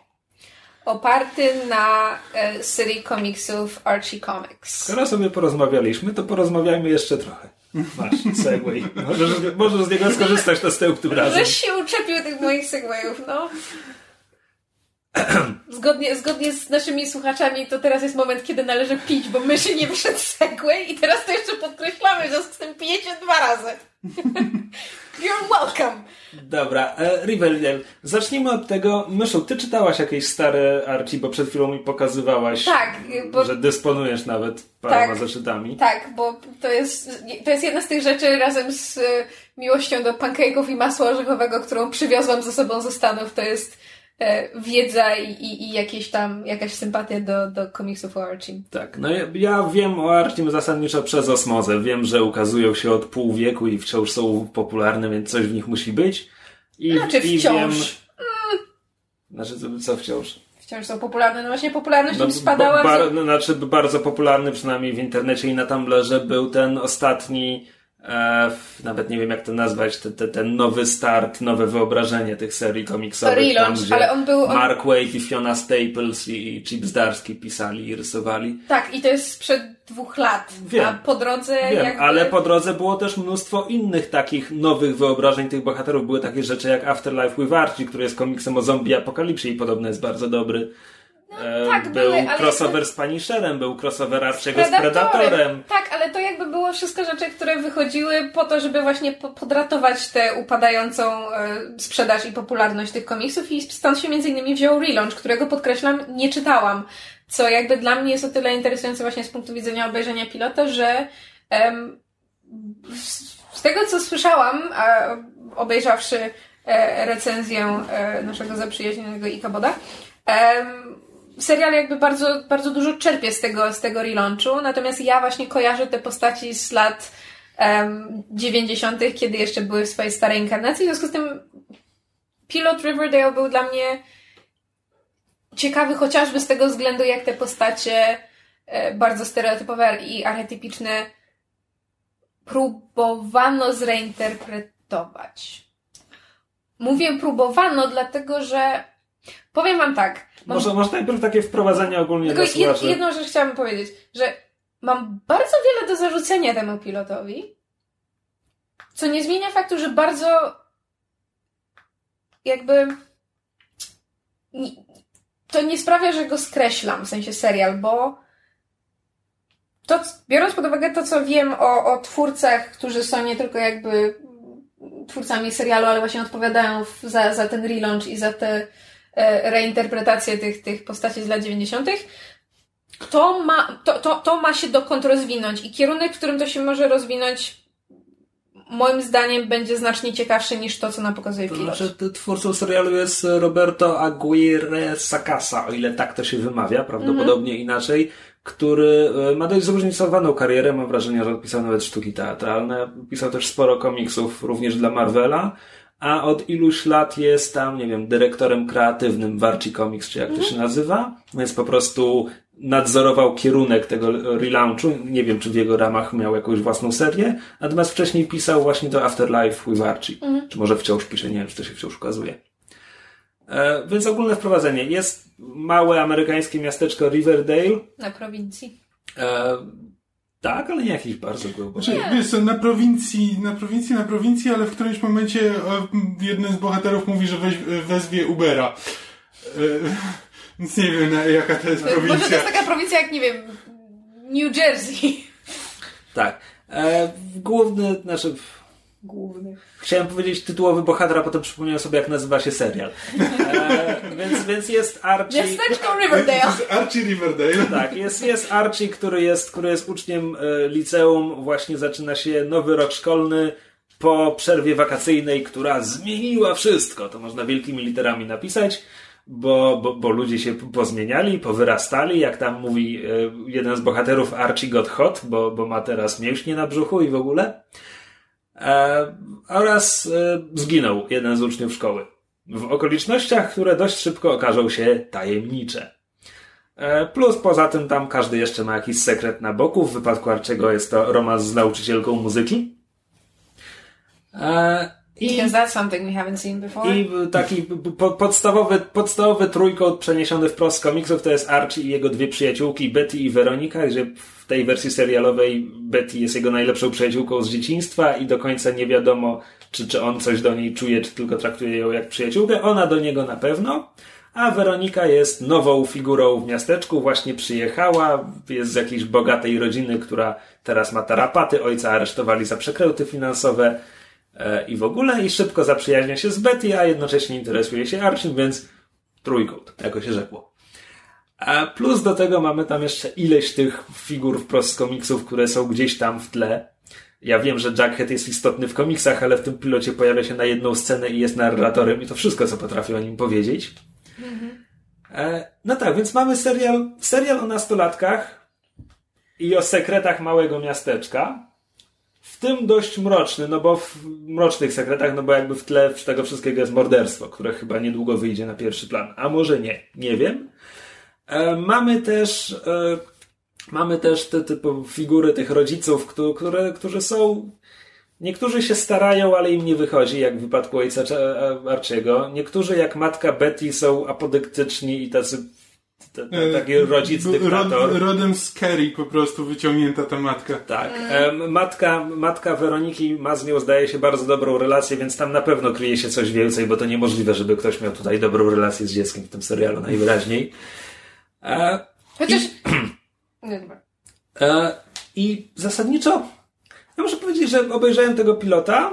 Oparty na e, serii komiksów Archie Comics. Skoro sobie porozmawialiśmy, to porozmawiajmy jeszcze trochę. Masz segway. Możesz, możesz z niego skorzystać następnym razem. Żeś się uczepił tych moich segwayów, no. [CLEARS THROAT] Zgodnie, zgodnie z naszymi słuchaczami, to teraz jest moment, kiedy należy pić, bo myszy nie wyszedł segway i teraz to jeszcze podkreślamy, że z tym pijecie dwa razy. [LAUGHS] You're welcome. Dobra, e, Riverdale. Zacznijmy od tego. Myszu, ty czytałaś jakieś stare Archie, bo przed chwilą mi pokazywałaś, Tak, bo że dysponujesz nawet paroma Tak. zeszytami. Tak, bo to jest, to jest jedna z tych rzeczy razem z miłością do pancake'ów i masła orzechowego, którą przywiozłam ze sobą ze Stanów. To jest wiedza i, i, i jakieś tam, jakaś sympatia do, do komiksów o Archie. Tak, no ja, ja wiem o Archim zasadniczo przez osmozę. Wiem, że ukazują się od pół wieku i wciąż są popularne, więc coś w nich musi być. I, Znaczy i wciąż. Wiem... Znaczy, co- wciąż? Wciąż są popularne. No właśnie popularność No, im spadała. ba- bar- no, znaczy bardzo popularny, przynajmniej w internecie i na Tumblrze, był ten ostatni, e, nawet nie wiem jak to nazwać, te, te, ten nowy start, nowe wyobrażenie tych serii komiksowych. Relaunch, gdzie ale on był- on- Mark Waid i Fiona Staples i, Chip Zdarsky pisali i rysowali. Tak, i to jest sprzed dwóch lat. Wiem. A po drodze Wiem, jakby... ale po drodze było też mnóstwo innych takich nowych wyobrażeń tych bohaterów. Były takie rzeczy jak Afterlife with Archie, który jest komiksem o zombie apokalipsie i podobno jest bardzo dobry. E, tak, był były, ale crossover jakby- z Punisherem, był crossover Archiego z Predatorem. Tak, ale to jakby było wszystko rzeczy, które wychodziły po to, żeby właśnie po- podratować tę upadającą e, sprzedaż i popularność tych komiksów i stąd się między innymi wziął relaunch, którego podkreślam, nie czytałam. Co jakby dla mnie jest o tyle interesujące właśnie z punktu widzenia obejrzenia pilota, że em, z, z tego co słyszałam, a obejrzawszy e, recenzję e, naszego zaprzyjaźnionego Ikaboda, em, serial jakby bardzo, bardzo dużo czerpie z tego, z tego relaunchu, natomiast ja właśnie kojarzę te postaci z lat um, 90., kiedy jeszcze były w swojej starej inkarnacji, w związku z tym pilot Riverdale był dla mnie ciekawy chociażby z tego względu, jak te postacie e, bardzo stereotypowe i archetypiczne próbowano zreinterpretować. Mówię próbowano, dlatego że powiem wam tak. Mam- Może, może najpierw takie wprowadzenie ogólnie tylko dla słuchaczy. jedną rzecz chciałabym powiedzieć, że mam bardzo wiele do zarzucenia temu pilotowi, co nie zmienia faktu, że bardzo jakby to nie sprawia, że go skreślam, w sensie serial, bo to, biorąc pod uwagę to, co wiem o, o twórcach, którzy są nie tylko jakby twórcami serialu, ale właśnie odpowiadają za, za ten relaunch i za te e, reinterpretacje tych, tych postaci z lat 90., to ma, to, to, to ma się dokąd rozwinąć i kierunek, w którym to się może rozwinąć moim zdaniem będzie znacznie ciekawszy niż to, co nam pokazuje To pilot. znaczy, twórcą serialu jest Roberto Aguirre Sacasa, o ile tak to się wymawia, prawdopodobnie Mhm. inaczej, który e, ma dość zróżnicowaną karierę. Mam wrażenie, że pisał nawet sztuki teatralne. Pisał też sporo komiksów, również dla Marvela. A od iluś lat jest tam, nie wiem, dyrektorem kreatywnym w Archie Comics, czy jak to Mhm. się nazywa. Więc po prostu nadzorował kierunek tego relaunchu. Nie wiem, czy w jego ramach miał jakąś własną serię. Natomiast wcześniej pisał właśnie to Afterlife with Archie. Mhm. Czy może wciąż pisze, nie wiem, czy to się wciąż ukazuje. E, więc ogólne wprowadzenie. Jest małe amerykańskie miasteczko Riverdale. Na prowincji. E, tak, ale nie jakiś bardzo głęboki. Znaczy, wiesz co, na prowincji, na prowincji, na prowincji, ale w którymś momencie e, jeden z bohaterów mówi, że weź, wezwie Ubera. E, Więc nie wiem, na, jaka to jest Może to prowincja. jest taka prowincja jak, nie wiem, New Jersey. Tak. E, główny, znaczy, Główny. chciałem powiedzieć tytułowy bohater, a potem przypomniałem sobie, jak nazywa się serial. E, więc, więc jest Archie. Miasteczko Riverdale. [LAUGHS] Archie Riverdale. Tak, jest, jest Archie, który jest, który jest uczniem e, liceum. Właśnie zaczyna się nowy rok szkolny po przerwie wakacyjnej, która zmieniła wszystko. To można wielkimi literami napisać, bo, bo, bo ludzie się pozmieniali, powyrastali. Jak tam mówi e, jeden z bohaterów, Archie got hot, bo, bo ma teraz mięśnie na brzuchu i w ogóle. E, oraz e, zginął jeden z uczniów szkoły. W okolicznościach, które dość szybko okażą się tajemnicze. E, Plus poza tym tam każdy jeszcze ma jakiś sekret na boku. W wypadku Arczego jest to romans z nauczycielką muzyki. Because that's something we haven't seen before. I taki po, podstawowy, podstawowy trójkąt przeniesiony wprost z komiksów to jest Archie i jego dwie przyjaciółki, Betty i Weronika, gdzie w tej wersji serialowej Betty jest jego najlepszą przyjaciółką z dzieciństwa i do końca nie wiadomo, czy, czy on coś do niej czuje, czy tylko traktuje ją jak przyjaciółkę. Ona do niego na pewno. A Weronika jest nową figurą w miasteczku, właśnie przyjechała, jest z jakiejś bogatej rodziny, która teraz ma tarapaty, ojca aresztowali za przekręty finansowe i w ogóle, i szybko zaprzyjaźnia się z Betty, a jednocześnie interesuje się Archie, więc trójkąt, jako się rzekło. A plus do tego mamy tam jeszcze ileś tych figur wprost z komiksów, które są gdzieś tam w tle. Ja wiem, że Jackhead jest istotny w komiksach, ale w tym pilocie pojawia się na jedną scenę i jest narratorem i to wszystko, co potrafię o nim powiedzieć. E, no tak, więc mamy serial, serial o nastolatkach i o sekretach małego miasteczka. W tym dość mroczny, no bo w mrocznych sekretach, no bo jakby w tle tego wszystkiego jest morderstwo, które chyba niedługo wyjdzie na pierwszy plan. A może nie, nie wiem. E, mamy też, e, mamy też te typu figury tych rodziców, które, które, którzy są Niektórzy się starają, ale im nie wychodzi, jak w wypadku ojca Archiego. Niektórzy, jak matka Betty, są apodyktyczni i tacy taki rodzic dyktator. Rod, rodem z Kerry po prostu wyciągnięta ta matka. Tak. Matka, matka Weroniki ma z nią, zdaje się, bardzo dobrą relację, więc tam na pewno kryje się coś więcej, bo to niemożliwe, żeby ktoś miał tutaj dobrą relację z dzieckiem w tym serialu najwyraźniej. Chociaż... I, [CLEARS THROAT] [CLEARS THROAT] I zasadniczo ja muszę powiedzieć, że obejrzałem tego pilota,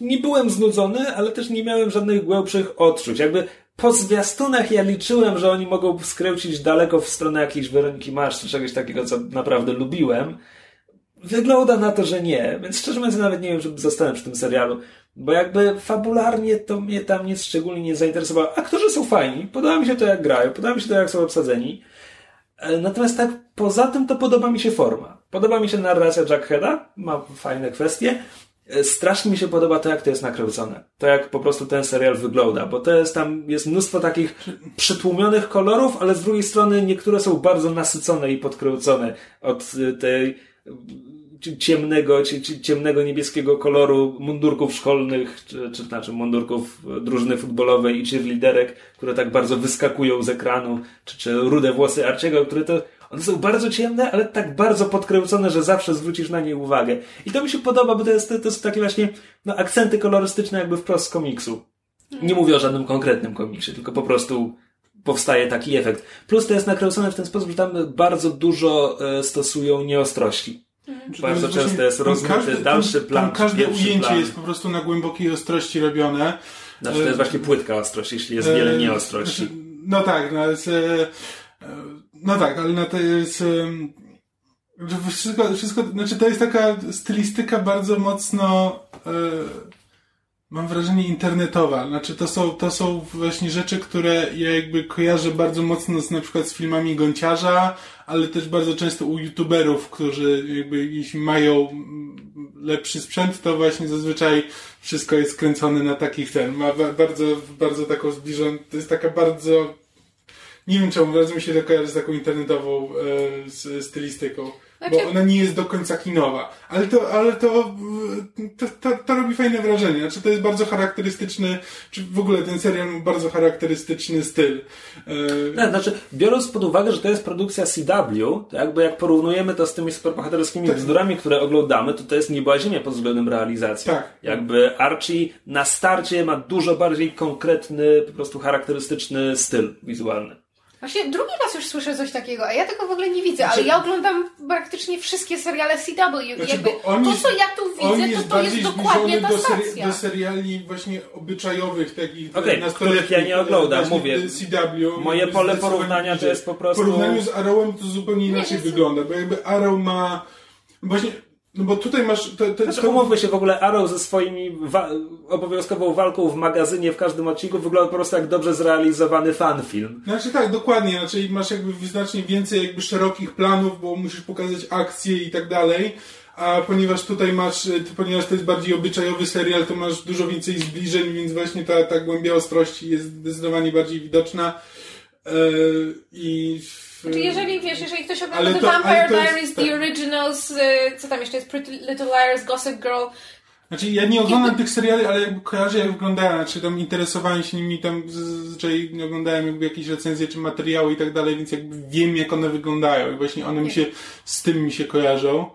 nie byłem znudzony, ale też nie miałem żadnych głębszych odczuć. Jakby po zwiastunach ja liczyłem, że oni mogą skręcić daleko w stronę jakiejś Weroniki Marsz, czy czegoś takiego, co naprawdę lubiłem. Wygląda na to, że nie, więc szczerze mówiąc nawet nie wiem, żeby zostałem przy tym serialu, bo jakby fabularnie to mnie tam nic szczególnie nie zainteresowało. Aktorzy są fajni, podoba mi się to jak grają, podoba mi się to jak są obsadzeni, e, natomiast tak poza tym to podoba mi się forma. Podoba mi się narracja Jackheada, ma fajne kwestie. E, strasznie mi się podoba to, jak to jest nakręcone. To, jak po prostu ten serial wygląda, bo to jest tam, jest mnóstwo takich przytłumionych kolorów, ale z drugiej strony niektóre są bardzo nasycone i podkręcone od e, tej ciemnego, ciemnego niebieskiego koloru mundurków szkolnych, czy, czy znaczy mundurków drużyny futbolowej i cheerleaderek, które tak bardzo wyskakują z ekranu, czy, czy rude włosy Arciego, które to one są bardzo ciemne, ale tak bardzo podkręcone, że zawsze zwrócisz na nie uwagę. I to mi się podoba, bo to, jest, to są takie właśnie no, akcenty kolorystyczne jakby wprost z komiksu. Nie mówię o żadnym konkretnym komiksie, tylko po prostu powstaje taki efekt. Plus to jest nakręcone w ten sposób, że tam bardzo dużo e, stosują nieostrości. Mhm. Bardzo jest często jest rozmyty dalszy plan. Tam każde ujęcie plan. jest po prostu na głębokiej ostrości robione. Znaczy to jest właśnie płytka ostrość, jeśli jest wiele e, nieostrości. Znaczy, no tak, no jest, e, no tak, ale to jest... Wszystko, wszystko, znaczy to jest taka stylistyka bardzo mocno e, mam wrażenie internetowa. Znaczy to są, to są właśnie rzeczy, które ja jakby kojarzę bardzo mocno z na przykład z filmami Gąciarza, ale też bardzo często u youtuberów, którzy jakby jeśli mają lepszy sprzęt, to właśnie zazwyczaj wszystko jest skręcone na takich ten. Ma bardzo, bardzo taką zbliżoną, to jest taka bardzo nie wiem czemu, bardzo mi się to kojarzy z taką internetową e, z, stylistyką. Znaczy... Bo ona nie jest do końca kinowa. Ale to, ale to, to, to, to, robi fajne wrażenie. Znaczy to jest bardzo charakterystyczny, czy w ogóle ten serial ma bardzo charakterystyczny styl. E... Tak, znaczy, biorąc pod uwagę, że to jest produkcja CW, to jakby jak porównujemy to z tymi superbohaterskimi tak. bzdurami, które oglądamy, to to jest nieba ziemia pod względem realizacji. Tak. Jakby Archie na starcie ma dużo bardziej konkretny, po prostu charakterystyczny styl wizualny. Właśnie drugi raz już słyszę coś takiego, a ja tego w ogóle nie widzę, ale znaczy- ja oglądam praktycznie wszystkie seriale CW. Znaczy, Jakby to, co ja tu widzę, to to jest dokładnie ta do, seri do seriali właśnie obyczajowych, takich okay, których ja nie oglądam, mówię. CW. Moje pole porównania to jest po prostu... W porównaniu z Arrowem to zupełnie inaczej nie, wygląda, bo jakby Arrow ma... Właśnie no bo tutaj masz... To, to, znaczy, to... umówmy się, w ogóle Arrow ze swoimi wa obowiązkową walką w magazynie w każdym odcinku wygląda po prostu jak dobrze zrealizowany fanfilm. Znaczy tak, dokładnie. Znaczy masz jakby znacznie więcej jakby szerokich planów, bo musisz pokazać akcje i tak dalej. A ponieważ tutaj masz, ponieważ to jest bardziej obyczajowy serial, to masz dużo więcej zbliżeń, więc właśnie ta, ta głębia ostrości jest zdecydowanie bardziej widoczna. Yy, I znaczy, jeżeli wiesz, jeżeli ktoś ogląda The Vampire Diaries, jest, The tak. Originals, y, co tam jeszcze jest, Pretty Little Liars, Gossip Girl, Znaczy, ja nie oglądam tych seriali, ale jakby kojarzę, jak wyglądają. Znaczy, tam interesowałem się nimi, tam zazwyczaj oglądałem jakby jakieś recenzje czy materiały i tak dalej, więc jakby wiem, jak one wyglądają. I właśnie one mi się, z tym mi się kojarzą.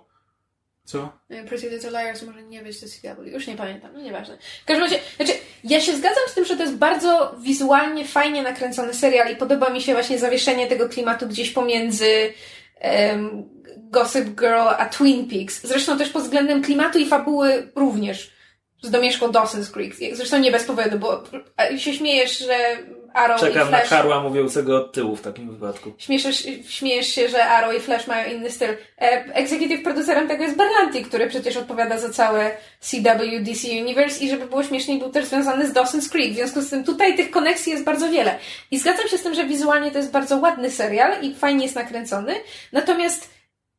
Co? Pretty Little Liars może nie być to CW, już nie pamiętam, no nieważne. W każdym razie, znaczy, ja się zgadzam z tym, że to jest bardzo wizualnie, fajnie nakręcony serial i podoba mi się właśnie zawieszenie tego klimatu gdzieś pomiędzy um, Gossip Girl a Twin Peaks. Zresztą też pod względem klimatu i fabuły również z domieszką Dawson's Creek. Zresztą nie bez powodu, bo się śmiejesz, że Arrow Czekam i Flash... na Karła mówiącego od tyłu w takim wypadku. Śmieszysz, śmiejesz się, że Arrow i Flash mają inny styl. E, executive producerem tego jest Berlanti, który przecież odpowiada za całe CW DC Universe i żeby było śmieszniej, był też związany z Dawson's Creek. W związku z tym tutaj tych koneksji jest bardzo wiele. I zgadzam się z tym, że wizualnie to jest bardzo ładny serial i fajnie jest nakręcony. Natomiast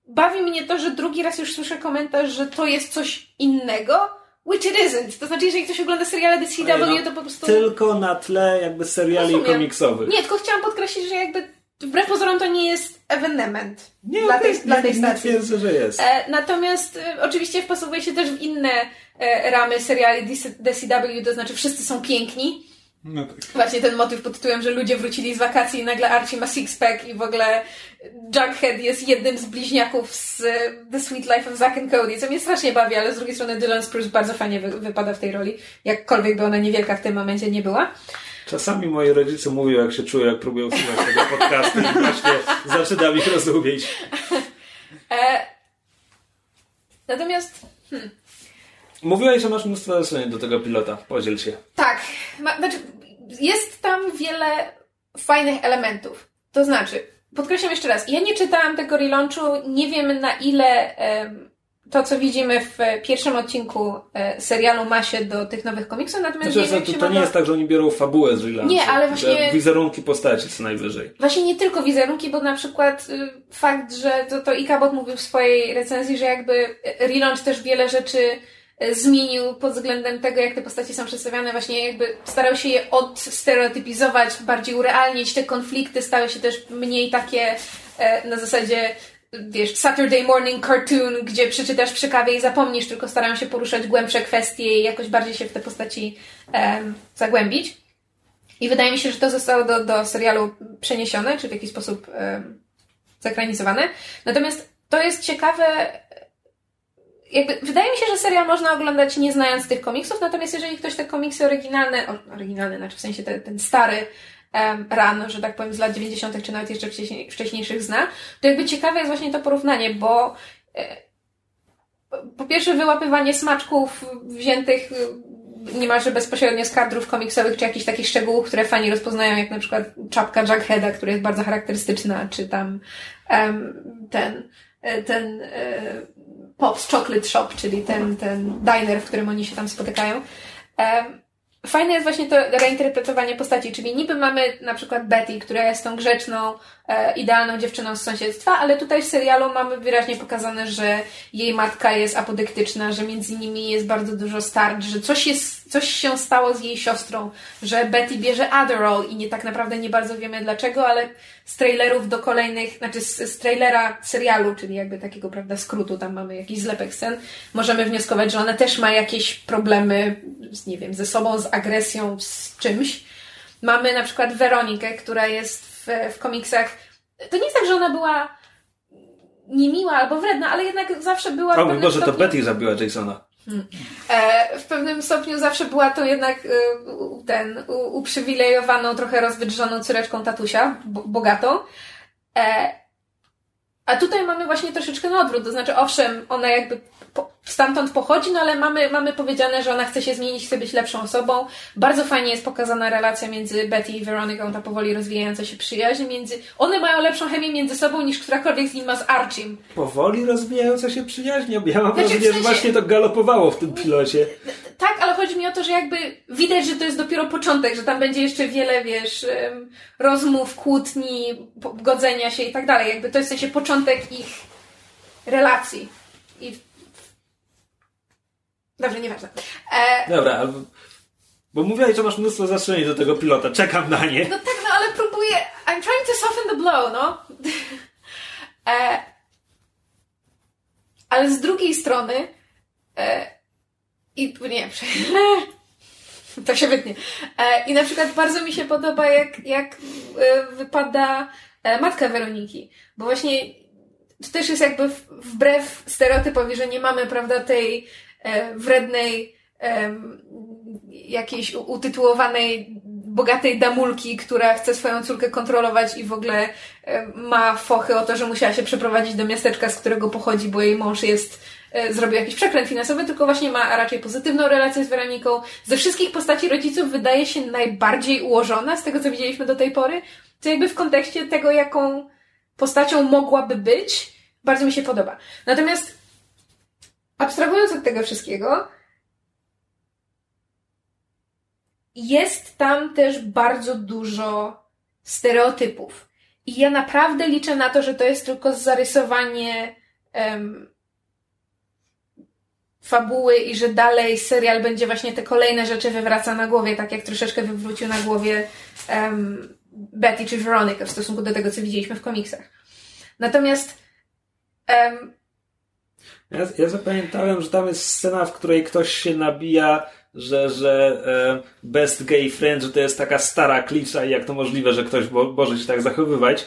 bawi mnie to, że drugi raz już słyszę komentarz, że to jest coś innego, Which it isn't. To znaczy, jeżeli ktoś ogląda seriale The CW, no, to po prostu... Tylko na tle jakby seriali Rozumiem. komiksowych. Nie, tylko chciałam podkreślić, że jakby wbrew pozorom to nie jest evenement nie, dla, tej, dla tej stacji. Nie twierdzę, że jest. E, natomiast e, oczywiście wpasowuje się też w inne e, ramy seriali The CW, to znaczy wszyscy są piękni. No tak. Właśnie ten motyw pod tytułem, że ludzie wrócili z wakacji i nagle Archie ma six-pack i w ogóle Jughead jest jednym z bliźniaków z The Sweet Life of Zack and Cody, co mnie strasznie bawi, ale z drugiej strony Dylan Spruce bardzo fajnie wy wypada w tej roli, jakkolwiek by ona niewielka w tym momencie nie była. Czasami moi rodzice mówią, jak się czują, jak próbują słuchać tego podcastu i właśnie zaczynam ich rozumieć. [LAUGHS] E... Natomiast... Hmm. Mówiłaś, że masz mnóstwo zasłonięć do tego pilota. Podziel się. Tak. Ma, znaczy, jest tam wiele fajnych elementów. To znaczy, podkreślam jeszcze raz, ja nie czytałam tego relaunchu, nie wiem na ile um, to, co widzimy w pierwszym odcinku e, serialu ma się do tych nowych komiksów, natomiast znaczy, nie wiem, to, to nie jest tak, że oni biorą fabułę z relaunchu. Nie, ale właśnie... Wizerunki postaci co najwyżej. Właśnie nie tylko wizerunki, bo na przykład y, fakt, że to, to Ikabot mówił w swojej recenzji, że jakby relaunch też wiele rzeczy zmienił pod względem tego, jak te postacie są przedstawiane, właśnie jakby starał się je odstereotypizować, bardziej urealnić, te konflikty stały się też mniej takie e, na zasadzie wiesz, Saturday morning cartoon, gdzie przeczytasz przy kawie i zapomnisz, tylko starają się poruszać głębsze kwestie i jakoś bardziej się w te postaci um, zagłębić. I wydaje mi się, że to zostało do, do serialu przeniesione, czy w jakiś sposób um, zakranizowane. Natomiast to jest ciekawe jakby, wydaje mi się, że serial można oglądać nie znając tych komiksów, natomiast jeżeli ktoś te komiksy oryginalne, oryginalne, znaczy w sensie te, ten stary um, ran, że tak powiem, z lat 90., czy nawet jeszcze wcześniej, wcześniejszych zna, to jakby ciekawe jest właśnie to porównanie, bo e, po pierwsze wyłapywanie smaczków wziętych e, niemalże bezpośrednio z kadrów komiksowych, czy jakichś takich szczegółów, które fani rozpoznają, jak na przykład czapka Jugheada, która jest bardzo charakterystyczna, czy tam um, ten, e, ten e, Pop's Chocolate Shop, czyli ten, ten diner, w którym oni się tam spotykają. Fajne jest właśnie to reinterpretowanie postaci, czyli niby mamy na przykład Betty, która jest tą grzeczną, e, idealną dziewczyną z sąsiedztwa, ale tutaj w serialu mamy wyraźnie pokazane, że jej matka jest apodyktyczna, że między nimi jest bardzo dużo starć, że coś, jest, coś się stało z jej siostrą, że Betty bierze Adderall i nie tak naprawdę nie bardzo wiemy dlaczego, ale z trailerów do kolejnych, znaczy z, z trailera serialu, czyli jakby takiego, prawda, skrótu, tam mamy jakiś zlepek scen, możemy wnioskować, że ona też ma jakieś problemy, z, nie wiem, ze sobą, z agresją, z czymś. Mamy na przykład Weronikę, która jest w, w komiksach. To nie jest tak, że ona była niemiła albo wredna, ale jednak zawsze była. O mój Boże, stopniu... to Betty zabiła Jasona. E, w pewnym stopniu zawsze była to jednak e, ten uprzywilejowaną, trochę rozwydrzoną córeczką tatusia, bogatą. E, a tutaj mamy właśnie troszeczkę na odwrót, to znaczy owszem, ona jakby stamtąd pochodzi, no ale mamy, mamy powiedziane, że ona chce się zmienić, chce być lepszą osobą. Bardzo fajnie jest pokazana relacja między Betty i Veroniką, ta powoli rozwijająca się przyjaźń między... One mają lepszą chemię między sobą niż którakolwiek z nim ma z Archim. Powoli rozwijająca się przyjaźń? Ja mam znaczy, wrażenie, w sensie... że właśnie to galopowało w tym pilocie. Tak, ale chodzi mi o to, że jakby widać, że to jest dopiero początek, że tam będzie jeszcze wiele, wiesz, rozmów, kłótni, godzenia się i tak dalej. Jakby to jest w sensie początek ich relacji. Dobrze, nieważne. E... Dobra, bo mówiłaś, że masz mnóstwo zastrzeżeń do tego pilota. Czekam na nie. No tak, no ale próbuję... I'm trying to soften the blow, no. e... Ale z drugiej strony... E... I nie, [LAUGHS] to się wytnie. E, I na przykład bardzo mi się podoba, jak, jak e, wypada e, matka Weroniki. Bo właśnie to też jest jakby wbrew stereotypowi, że nie mamy, prawda, tej wrednej, jakiejś utytułowanej, bogatej damulki, która chce swoją córkę kontrolować i w ogóle ma fochy o to, że musiała się przeprowadzić do miasteczka, z którego pochodzi, bo jej mąż jest E, zrobił jakiś przekręt finansowy, tylko właśnie ma raczej pozytywną relację z Weroniką. Ze wszystkich postaci rodziców wydaje się najbardziej ułożona z tego, co widzieliśmy do tej pory, co jakby w kontekście tego, jaką postacią mogłaby być, bardzo mi się podoba. Natomiast abstrahując od tego wszystkiego, jest tam też bardzo dużo stereotypów. I ja naprawdę liczę na to, że to jest tylko zarysowanie um, fabuły i że dalej serial będzie właśnie te kolejne rzeczy wywraca na głowie, tak jak troszeczkę wywrócił na głowie um, Betty czy Veronica w stosunku do tego, co widzieliśmy w komiksach. Natomiast um, ja, ja zapamiętałem, że tam jest scena, w której ktoś się nabija, że, że e, best gay friend, że to jest taka stara klicza i jak to możliwe, że ktoś bo, może się tak zachowywać.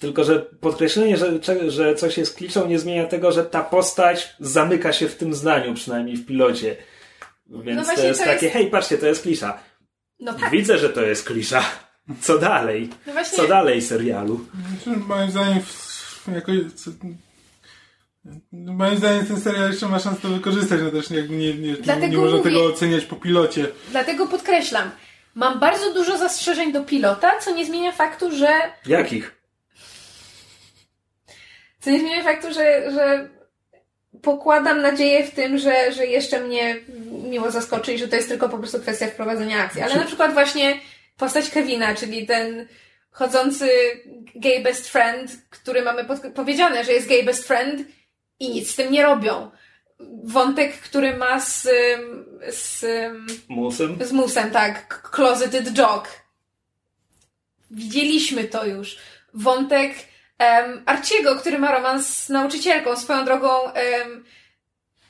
Tylko, że podkreślenie, że, że coś jest kliczą nie zmienia tego, że ta postać zamyka się w tym zdaniu, przynajmniej w pilocie. Więc no to jest to takie, jest... hej, patrzcie, to jest klisza. No tak. Widzę, że to jest klisza. Co dalej? No właśnie... Co dalej serialu? Moim zdaniem jakoś... Moim zdaniem ten serial jeszcze ma szansę to wykorzystać, no też nie, nie, nie, nie można mówię... tego oceniać po pilocie. Dlatego podkreślam, mam bardzo dużo zastrzeżeń do pilota, co nie zmienia faktu, że... Jakich? Co nie zmienia faktu, że, że pokładam nadzieję w tym, że, że jeszcze mnie miło zaskoczy i że to jest tylko po prostu kwestia wprowadzenia akcji. Ale na przykład właśnie postać Kevina, czyli ten chodzący gay best friend, który mamy powiedziane, że jest gay best friend i nic z tym nie robią. Wątek, który ma z, z Musem? Z Musem, tak. Closeted Jog. Widzieliśmy to już. Wątek um, Arciego, który ma romans z nauczycielką. Swoją drogą um,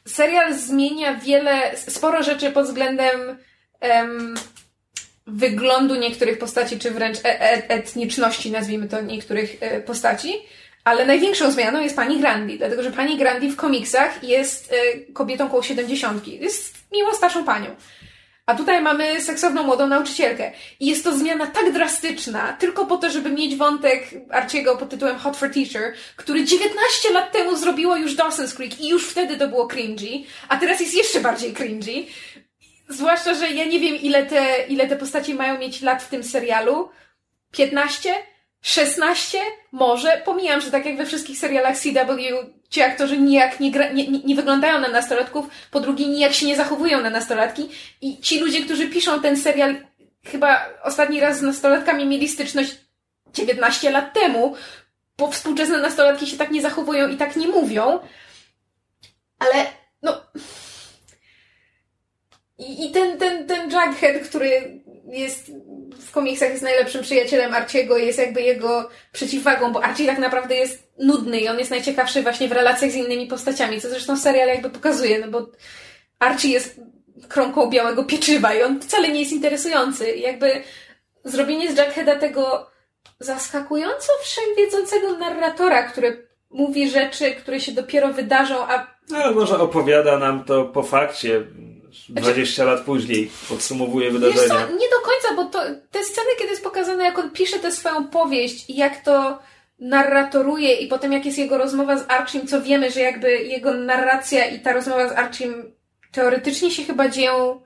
serial zmienia wiele, sporo rzeczy pod względem um, wyglądu niektórych postaci, czy wręcz e, e etniczności, nazwijmy to, niektórych e, postaci. Ale największą zmianą jest pani Grandi, dlatego że pani Grandi w komiksach jest e, kobietą koło 70. Jest miło starszą panią. A tutaj mamy seksowną młodą nauczycielkę. I jest to zmiana tak drastyczna, tylko po to, żeby mieć wątek Arciego pod tytułem Hot for Teacher, który 19 lat temu zrobiło już Dawson's Creek i już wtedy to było cringy, a teraz jest jeszcze bardziej cringy. Zwłaszcza, że ja nie wiem, ile te, ile te postaci mają mieć lat w tym serialu. 15? 16? Może? Pomijam, że tak jak we wszystkich serialach CW ci aktorzy nijak nie, gra, nie, nie, wyglądają na nastolatków, po drugie nijak się nie zachowują na nastolatki i ci ludzie, którzy piszą ten serial, chyba ostatni raz z nastolatkami mieli styczność 19 lat temu, bo współczesne nastolatki się tak nie zachowują i tak nie mówią, ale no... I, i ten, ten, ten Jughead, który jest w komiksach jest najlepszym przyjacielem Arciego, jest jakby jego przeciwwagą, bo Archie tak naprawdę jest nudny i on jest najciekawszy właśnie w relacjach z innymi postaciami, co zresztą serial jakby pokazuje, no bo Archie jest kromką białego pieczywa i on wcale nie jest interesujący. I jakby zrobienie z Jackheada tego zaskakująco wszechwiedzącego narratora, który mówi rzeczy, które się dopiero wydarzą, a... No, może opowiada nam to po fakcie 20 znaczy, lat później podsumowuje wydarzenia. Co, nie do końca, bo to, te sceny, kiedy jest pokazane, jak on pisze tę swoją powieść i jak to narratoruje i potem jak jest jego rozmowa z Archim, co wiemy, że jakby jego narracja i ta rozmowa z Archim teoretycznie się chyba dzieją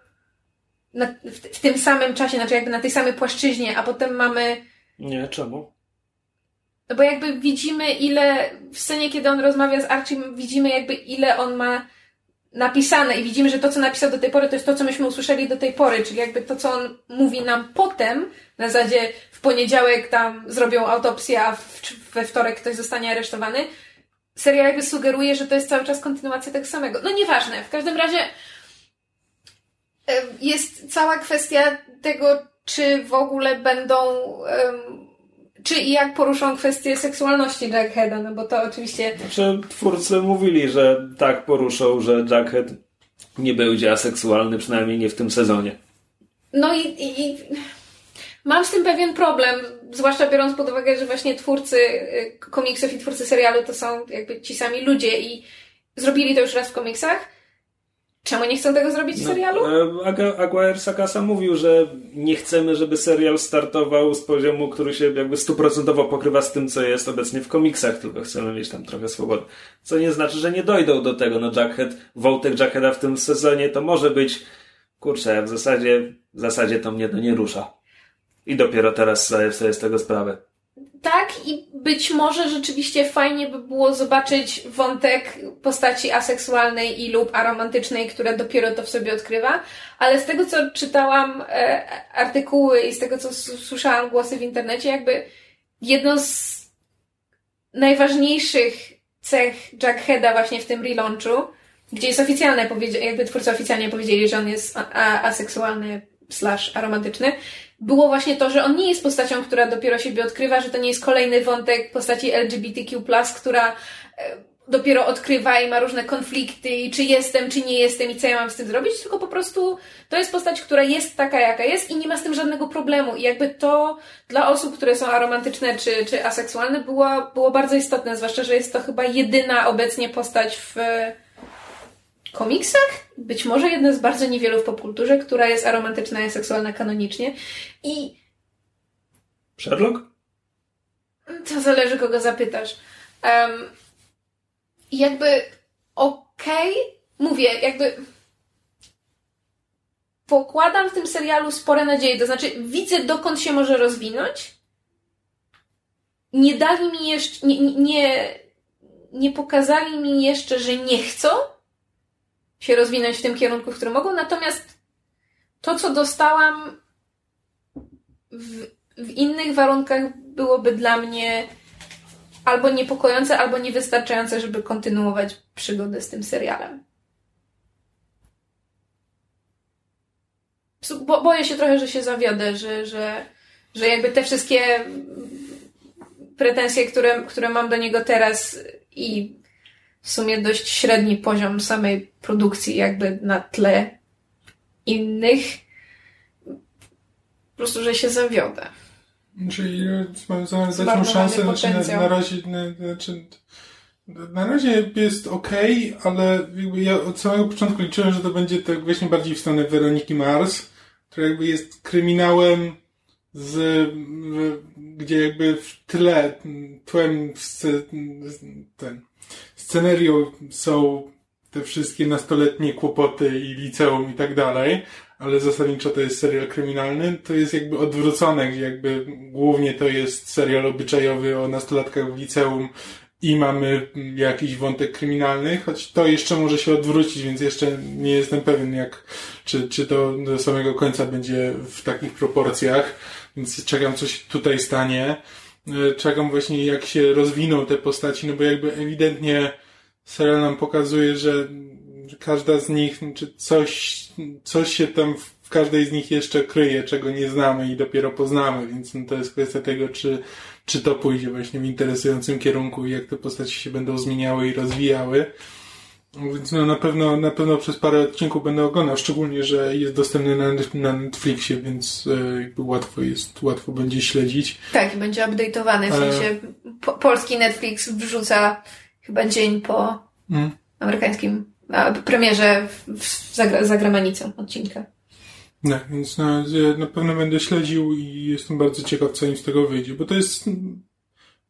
na, w, w, tym samym czasie, znaczy jakby na tej samej płaszczyźnie, a potem mamy... Nie, czemu? No bo jakby widzimy ile, w scenie kiedy on rozmawia z Archim, widzimy jakby ile on ma napisane i widzimy, że to, co napisał do tej pory, to jest to, co myśmy usłyszeli do tej pory, czyli jakby to, co on mówi nam potem, na zasadzie w poniedziałek tam zrobią autopsję, a we wtorek ktoś zostanie aresztowany, serial jakby sugeruje, że to jest cały czas kontynuacja tego samego. No nieważne, w każdym razie jest cała kwestia tego, czy w ogóle będą czy i jak poruszą kwestię seksualności Jackheada, no bo to oczywiście... Znaczy, twórcy mówili, że tak poruszą, że Jackhead nie będzie aseksualny, przynajmniej nie w tym sezonie. No i, i, i mam z tym pewien problem, zwłaszcza biorąc pod uwagę, że właśnie twórcy y, komiksów i twórcy serialu to są jakby ci sami ludzie i zrobili to już raz w komiksach. Czemu nie chcą tego zrobić w No, serialu? Aga- Aguirre Sakasa mówił, że nie chcemy, żeby serial startował z poziomu, który się jakby stuprocentowo pokrywa z tym, co jest obecnie w komiksach, tylko chcemy mieć tam trochę swobody. Co nie znaczy, że nie dojdą do tego. No Jackhead, wątek Jackheada w tym sezonie to może być, kurczę, w zasadzie, w zasadzie to mnie to nie rusza. I dopiero teraz zdaję sobie z tego sprawę. Tak, i być może rzeczywiście fajnie by było zobaczyć wątek postaci aseksualnej i lub aromantycznej, która dopiero to w sobie odkrywa, ale z tego, co czytałam e, artykuły i z tego, co słyszałam głosy w internecie, jakby jedną z najważniejszych cech Jackheada właśnie w tym relaunchu, gdzie jest oficjalne, jakby twórcy oficjalnie powiedzieli, że on jest aseksualny slash aromantyczny, było właśnie to, że on nie jest postacią, która dopiero siebie odkrywa, że to nie jest kolejny wątek postaci LGBTQ+, która e, dopiero odkrywa i ma różne konflikty i czy jestem, czy nie jestem i co ja mam z tym zrobić, tylko po prostu to jest postać, która jest taka, jaka jest i nie ma z tym żadnego problemu. I jakby to dla osób, które są aromantyczne czy, czy aseksualne było, było bardzo istotne, zwłaszcza, że jest to chyba jedyna obecnie postać w komiksach, być może jedna z bardzo niewielu w popkulturze, która jest aromantyczna i seksualna kanonicznie. I Sherlock? to zależy, kogo zapytasz. Um, jakby okej, mówię, jakby pokładam w tym serialu spore nadzieje, to znaczy widzę, dokąd się może rozwinąć. Nie dali mi jeszcze, nie- nie, nie pokazali mi jeszcze, że nie chcą się rozwinąć w tym kierunku, w którym mogą, natomiast to, co dostałam w, w innych warunkach byłoby dla mnie albo niepokojące, albo niewystarczające, żeby kontynuować przygodę z tym serialem. Bo, boję się trochę, że się zawiodę, że, że, że jakby te wszystkie pretensje, które, które mam do niego teraz i w sumie dość średni poziom samej produkcji jakby na tle innych, po prostu, że się zawiodę. Czyli e, mam za- dać mu szansę, znaczy na, na razie, na, znaczy, na razie jest okej, ale ja od samego początku liczyłem, że to będzie tak właśnie bardziej w stronę Weroniki Mars, która jakby jest kryminałem z, gdzie jakby w tle, tłem sce- ten, scenarią są te wszystkie nastoletnie kłopoty i liceum i tak dalej, ale zasadniczo to jest serial kryminalny, to jest jakby odwrócone, gdzie jakby głównie to jest serial obyczajowy o nastolatkach w liceum i mamy jakiś wątek kryminalny, choć to jeszcze może się odwrócić, więc jeszcze nie jestem pewien, jak, czy, czy to do samego końca będzie w takich proporcjach, więc czekam, co się tutaj stanie. E, Czekam właśnie, jak się rozwiną te postaci, no bo jakby ewidentnie serial nam pokazuje, że każda z nich, czy coś, coś się tam w każdej z nich jeszcze kryje, czego nie znamy i dopiero poznamy, więc no to jest kwestia tego, czy, czy to pójdzie właśnie w interesującym kierunku i jak te postaci się będą zmieniały i rozwijały. Więc no na pewno, na pewno przez parę odcinków będę oglądał, szczególnie, że jest dostępny na, na Netflixie, więc e, łatwo jest, łatwo będzie śledzić. Tak, i będzie update'owany, w sensie po, polski Netflix wrzuca chyba dzień po Mm. amerykańskim a, premierze w, w, za, gra- za granicą odcinka. Tak, więc na, na pewno będę śledził i jestem bardzo ciekaw, co im z tego wyjdzie, bo to jest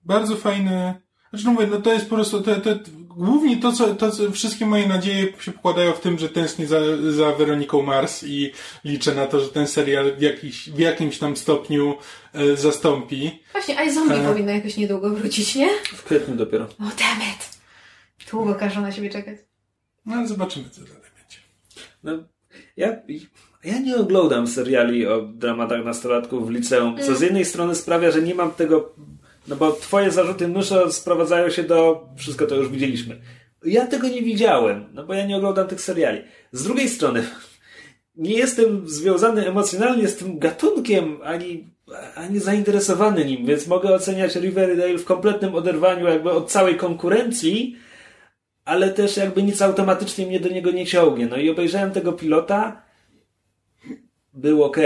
bardzo fajne. Znaczy, no mówię, no to jest po prostu, te, te, głównie to co, to, co, wszystkie moje nadzieje się pokładają w tym, że tęsknię za, za Weroniką Mars i liczę na to, że ten serial w, jakiś, w jakimś tam stopniu e, zastąpi. Właśnie, a i zombie E. powinno jakoś niedługo wrócić, nie? W kwietniu dopiero. O, damn it! Długo każą na siebie czekać. No ale zobaczymy, co dalej będzie. No, ja, ja nie oglądam seriali o dramatach nastolatków w liceum, co z jednej strony sprawia, że nie mam tego, no bo twoje zarzuty myszo sprowadzają się do, wszystko to już widzieliśmy. Ja tego nie widziałem, no bo ja nie oglądam tych seriali. Z drugiej strony, [LAUGHS] nie jestem związany emocjonalnie z tym gatunkiem, ani, ani zainteresowany nim, więc mogę oceniać Riverdale w kompletnym oderwaniu jakby od całej konkurencji, ale też jakby nic automatycznie mnie do niego nie ciągnie. No i obejrzałem tego pilota, był ok.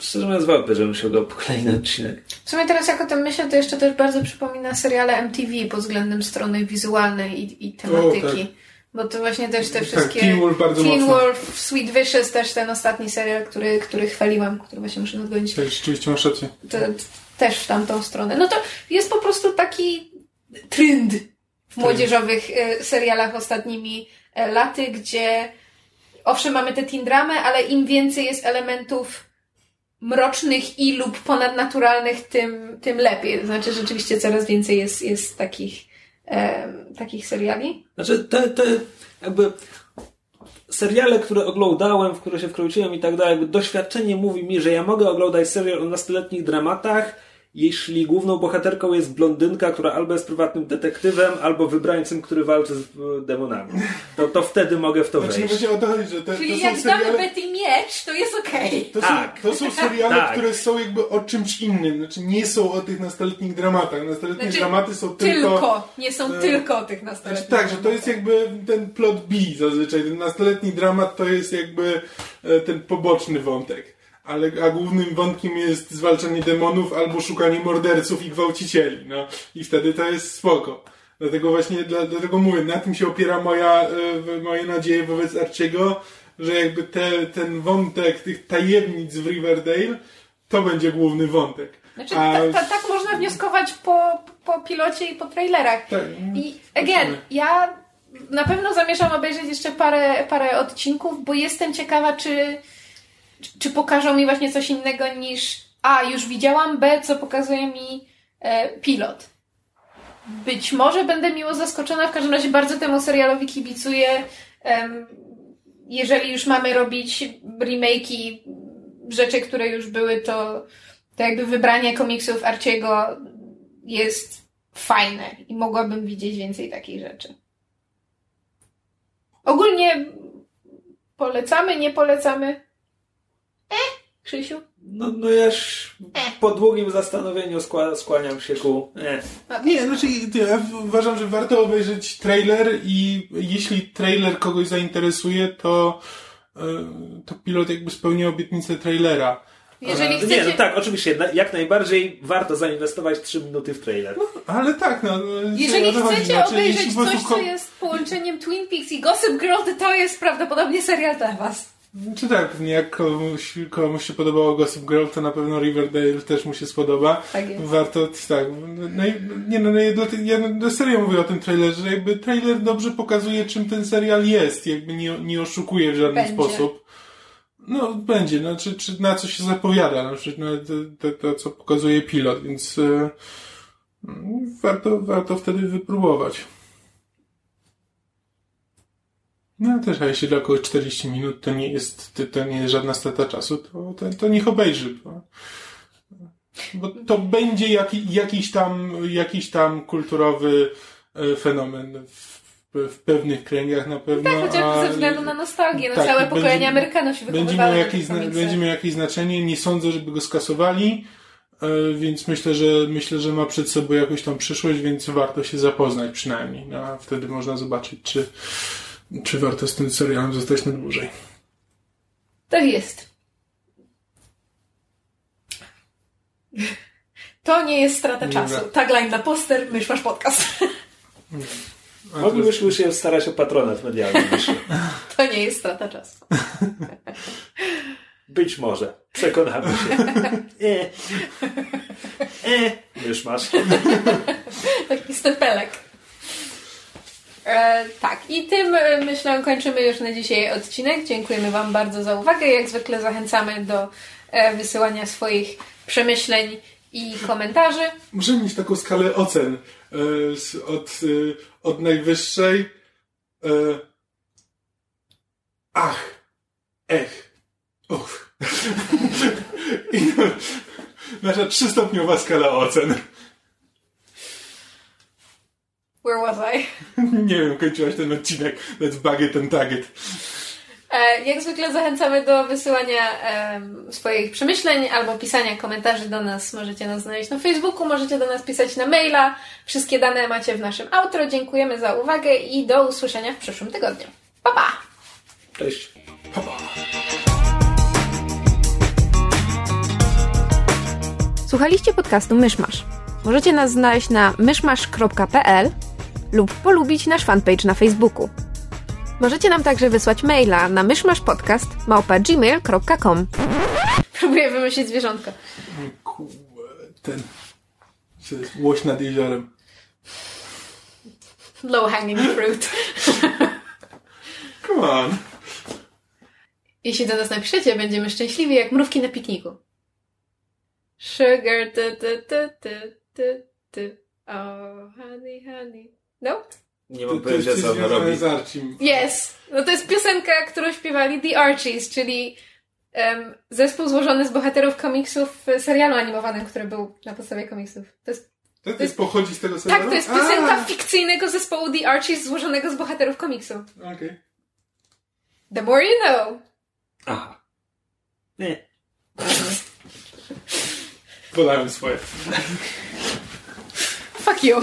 Szczerze mówiąc, wątpię, żebym sięgał po kolejny odcinek. W sumie teraz jak o tym myślę, to jeszcze też bardzo przypomina seriale MTV pod względem strony wizualnej i, i tematyki. O, tak. Bo to właśnie też te Tak, wszystkie... Teen Wolf bardzo Teen mocno. Wolf, Sweet Vicious, też ten ostatni serial, który, który chwaliłam, który właśnie muszę nadgonić. Tak, rzeczywiście masz rację. To, to też w tamtą stronę. No to jest po prostu taki trend w młodzieżowych e, serialach ostatnimi e, laty, gdzie owszem mamy te teen dramy, ale im więcej jest elementów mrocznych i lub ponadnaturalnych, tym, tym lepiej. To znaczy rzeczywiście coraz więcej jest, jest takich, e, takich seriali. Znaczy, te, te jakby seriale, które oglądałem, w które się wkręciłem i tak dalej, doświadczenie mówi mi, że ja mogę oglądać serial o nastoletnich dramatach, jeśli główną bohaterką jest blondynka, która albo jest prywatnym detektywem, albo wybrańcem, który walczy z e, demonami. To, to wtedy mogę w to Znaczy, wejść. właśnie o to chodzi, że te, to Czyli są jak damy seriale... Betty miecz, to jest okej. To, Tak. są, to są seriale, Tak. które są jakby o czymś innym. Znaczy nie są o tych nastoletnich dramatach. Nastoletnie Znaczy, dramaty są Tylko, tylko... nie są e, tylko o tych Znaczy, nastoletnich. tak, że to jest jakby ten plot B zazwyczaj. Ten nastoletni dramat to jest jakby e, ten poboczny wątek. Ale, a głównym wątkiem jest zwalczanie demonów albo szukanie morderców i gwałcicieli. No. I wtedy to jest spoko. Dlatego właśnie, dla, dlatego mówię, na tym się opiera moja, e, moje nadzieje wobec Archiego, że jakby te, ten wątek tych tajemnic w Riverdale to będzie główny wątek. Znaczy, A- ta, ta, tak można wnioskować po, po pilocie i po trailerach. Tak. I again, ja na pewno zamierzam obejrzeć jeszcze parę, parę odcinków, bo jestem ciekawa, czy, czy- pokażą mi właśnie coś innego niż A, już widziałam, B, co pokazuje mi e, pilot. Być może będę miło zaskoczona, w każdym razie bardzo temu serialowi kibicuję. Jeżeli już mamy robić remake'i rzeczy, które już były, to, to jakby wybranie komiksów Arciego jest fajne i mogłabym widzieć więcej takich rzeczy. Ogólnie polecamy, nie polecamy? E, Krzysiu? No, no ja już po długim zastanowieniu skła, skłaniam się ku... E. Nie, znaczy ja uważam, że warto obejrzeć trailer i jeśli trailer kogoś zainteresuje, to, e, to pilot jakby spełnia obietnicę trailera. Jeżeli Nie, chcecie... no tak, oczywiście, jak najbardziej warto zainwestować 3 minuty w trailer. Ale tak, no. no, Jeżeli chcecie Znaczy, obejrzeć coś, co jest połączeniem Twin Peaks i Gossip Girl, to to jest prawdopodobnie serial dla was. Czy tak, pewnie jak komuś, komuś się podobało Gossip Girl, to na pewno Riverdale też mu się spodoba. Tak jest. Warto, tak. No, i- nie, no, no, ja na serio mówię o tym trailerze, że jakby trailer dobrze pokazuje, czym ten serial jest. Jakby nie, nie oszukuje w żaden Będzie. sposób. No, będzie, no, czy, czy na co się zapowiada, na przykład no, to, to, to, co pokazuje pilot, więc e, warto, warto wtedy wypróbować. No też, a jeśli dla kogoś 40 minut to nie jest, to, nie jest żadna strata czasu, to, to, to niech obejrzy. Bo, bo to będzie jaki, jakiś tam, jakiś tam kulturowy e, fenomen w, w pewnych kręgach na pewno. Tak, chociażby ze względu na nostalgię. No tak, całe będzie- pokolenie Amerykanów się będzie miał, jakieś, będzie miał jakieś znaczenie. Nie sądzę, żeby go skasowali, e, więc myślę, że myślę, że ma przed sobą jakąś tam przyszłość, więc warto się zapoznać przynajmniej. No, a wtedy można zobaczyć, czy, czy warto z tym serialem zostać na dłużej. Tak jest. To nie jest strata czasu. Tagline na poster, mysz masz podcast. Moglibyśmy się starać o patronat medialny. To nie jest strata czasu. Być może. Przekonamy się. E. E. Już masz. Taki stempelek. E, tak, i tym e, myślę kończymy już na dzisiaj odcinek. Dziękujemy Wam bardzo za uwagę. Jak zwykle zachęcamy do e, wysyłania swoich przemyśleń i komentarzy. Możemy mieć taką skalę ocen e, od, e, od najwyższej. E, ach, ech, uch. [LAUGHS] I nasza trzystopniowa skala ocen. Where was I? [LAUGHS] Nie wiem, kończyłaś ten odcinek. Let's bug it and tag it. Jak zwykle zachęcamy do wysyłania em, swoich przemyśleń albo pisania komentarzy do nas. Możecie nas znaleźć na Facebooku, możecie do nas pisać na maila. Wszystkie dane macie w naszym outro. Dziękujemy za uwagę i do usłyszenia w przyszłym tygodniu. Pa, pa! Cześć. Słuchaliście podcastu Myszmasz. Możecie nas znaleźć na myszmasz.pl lub polubić nasz fanpage na Facebooku. Możecie nam także wysłać maila na myszmaszpodcast.gmail.com Próbuję wymyślić zwierzątko. Ten. Łoś nad jeziorem. Low hanging fruit. Come on. Jeśli do nas napiszecie, będziemy szczęśliwi jak mrówki na pikniku. Sugar, tu, tu, tu, tu, tu, tu. Oh, honey, honey. No? Nie mam to jest pojęcia, co ona robi. z Archim. Yes! No to jest piosenka, którą śpiewali The Archies, czyli em, zespół złożony z bohaterów komiksów w serialu animowanym, który był na podstawie komiksów. To jest, To, to jest pochodzi z tego serialu? tak, to jest piosenka A, fikcyjnego zespołu The Archies złożonego z bohaterów komiksu. Okej. The more you know. Aha. Nie. Podałem swoje. Fuck you.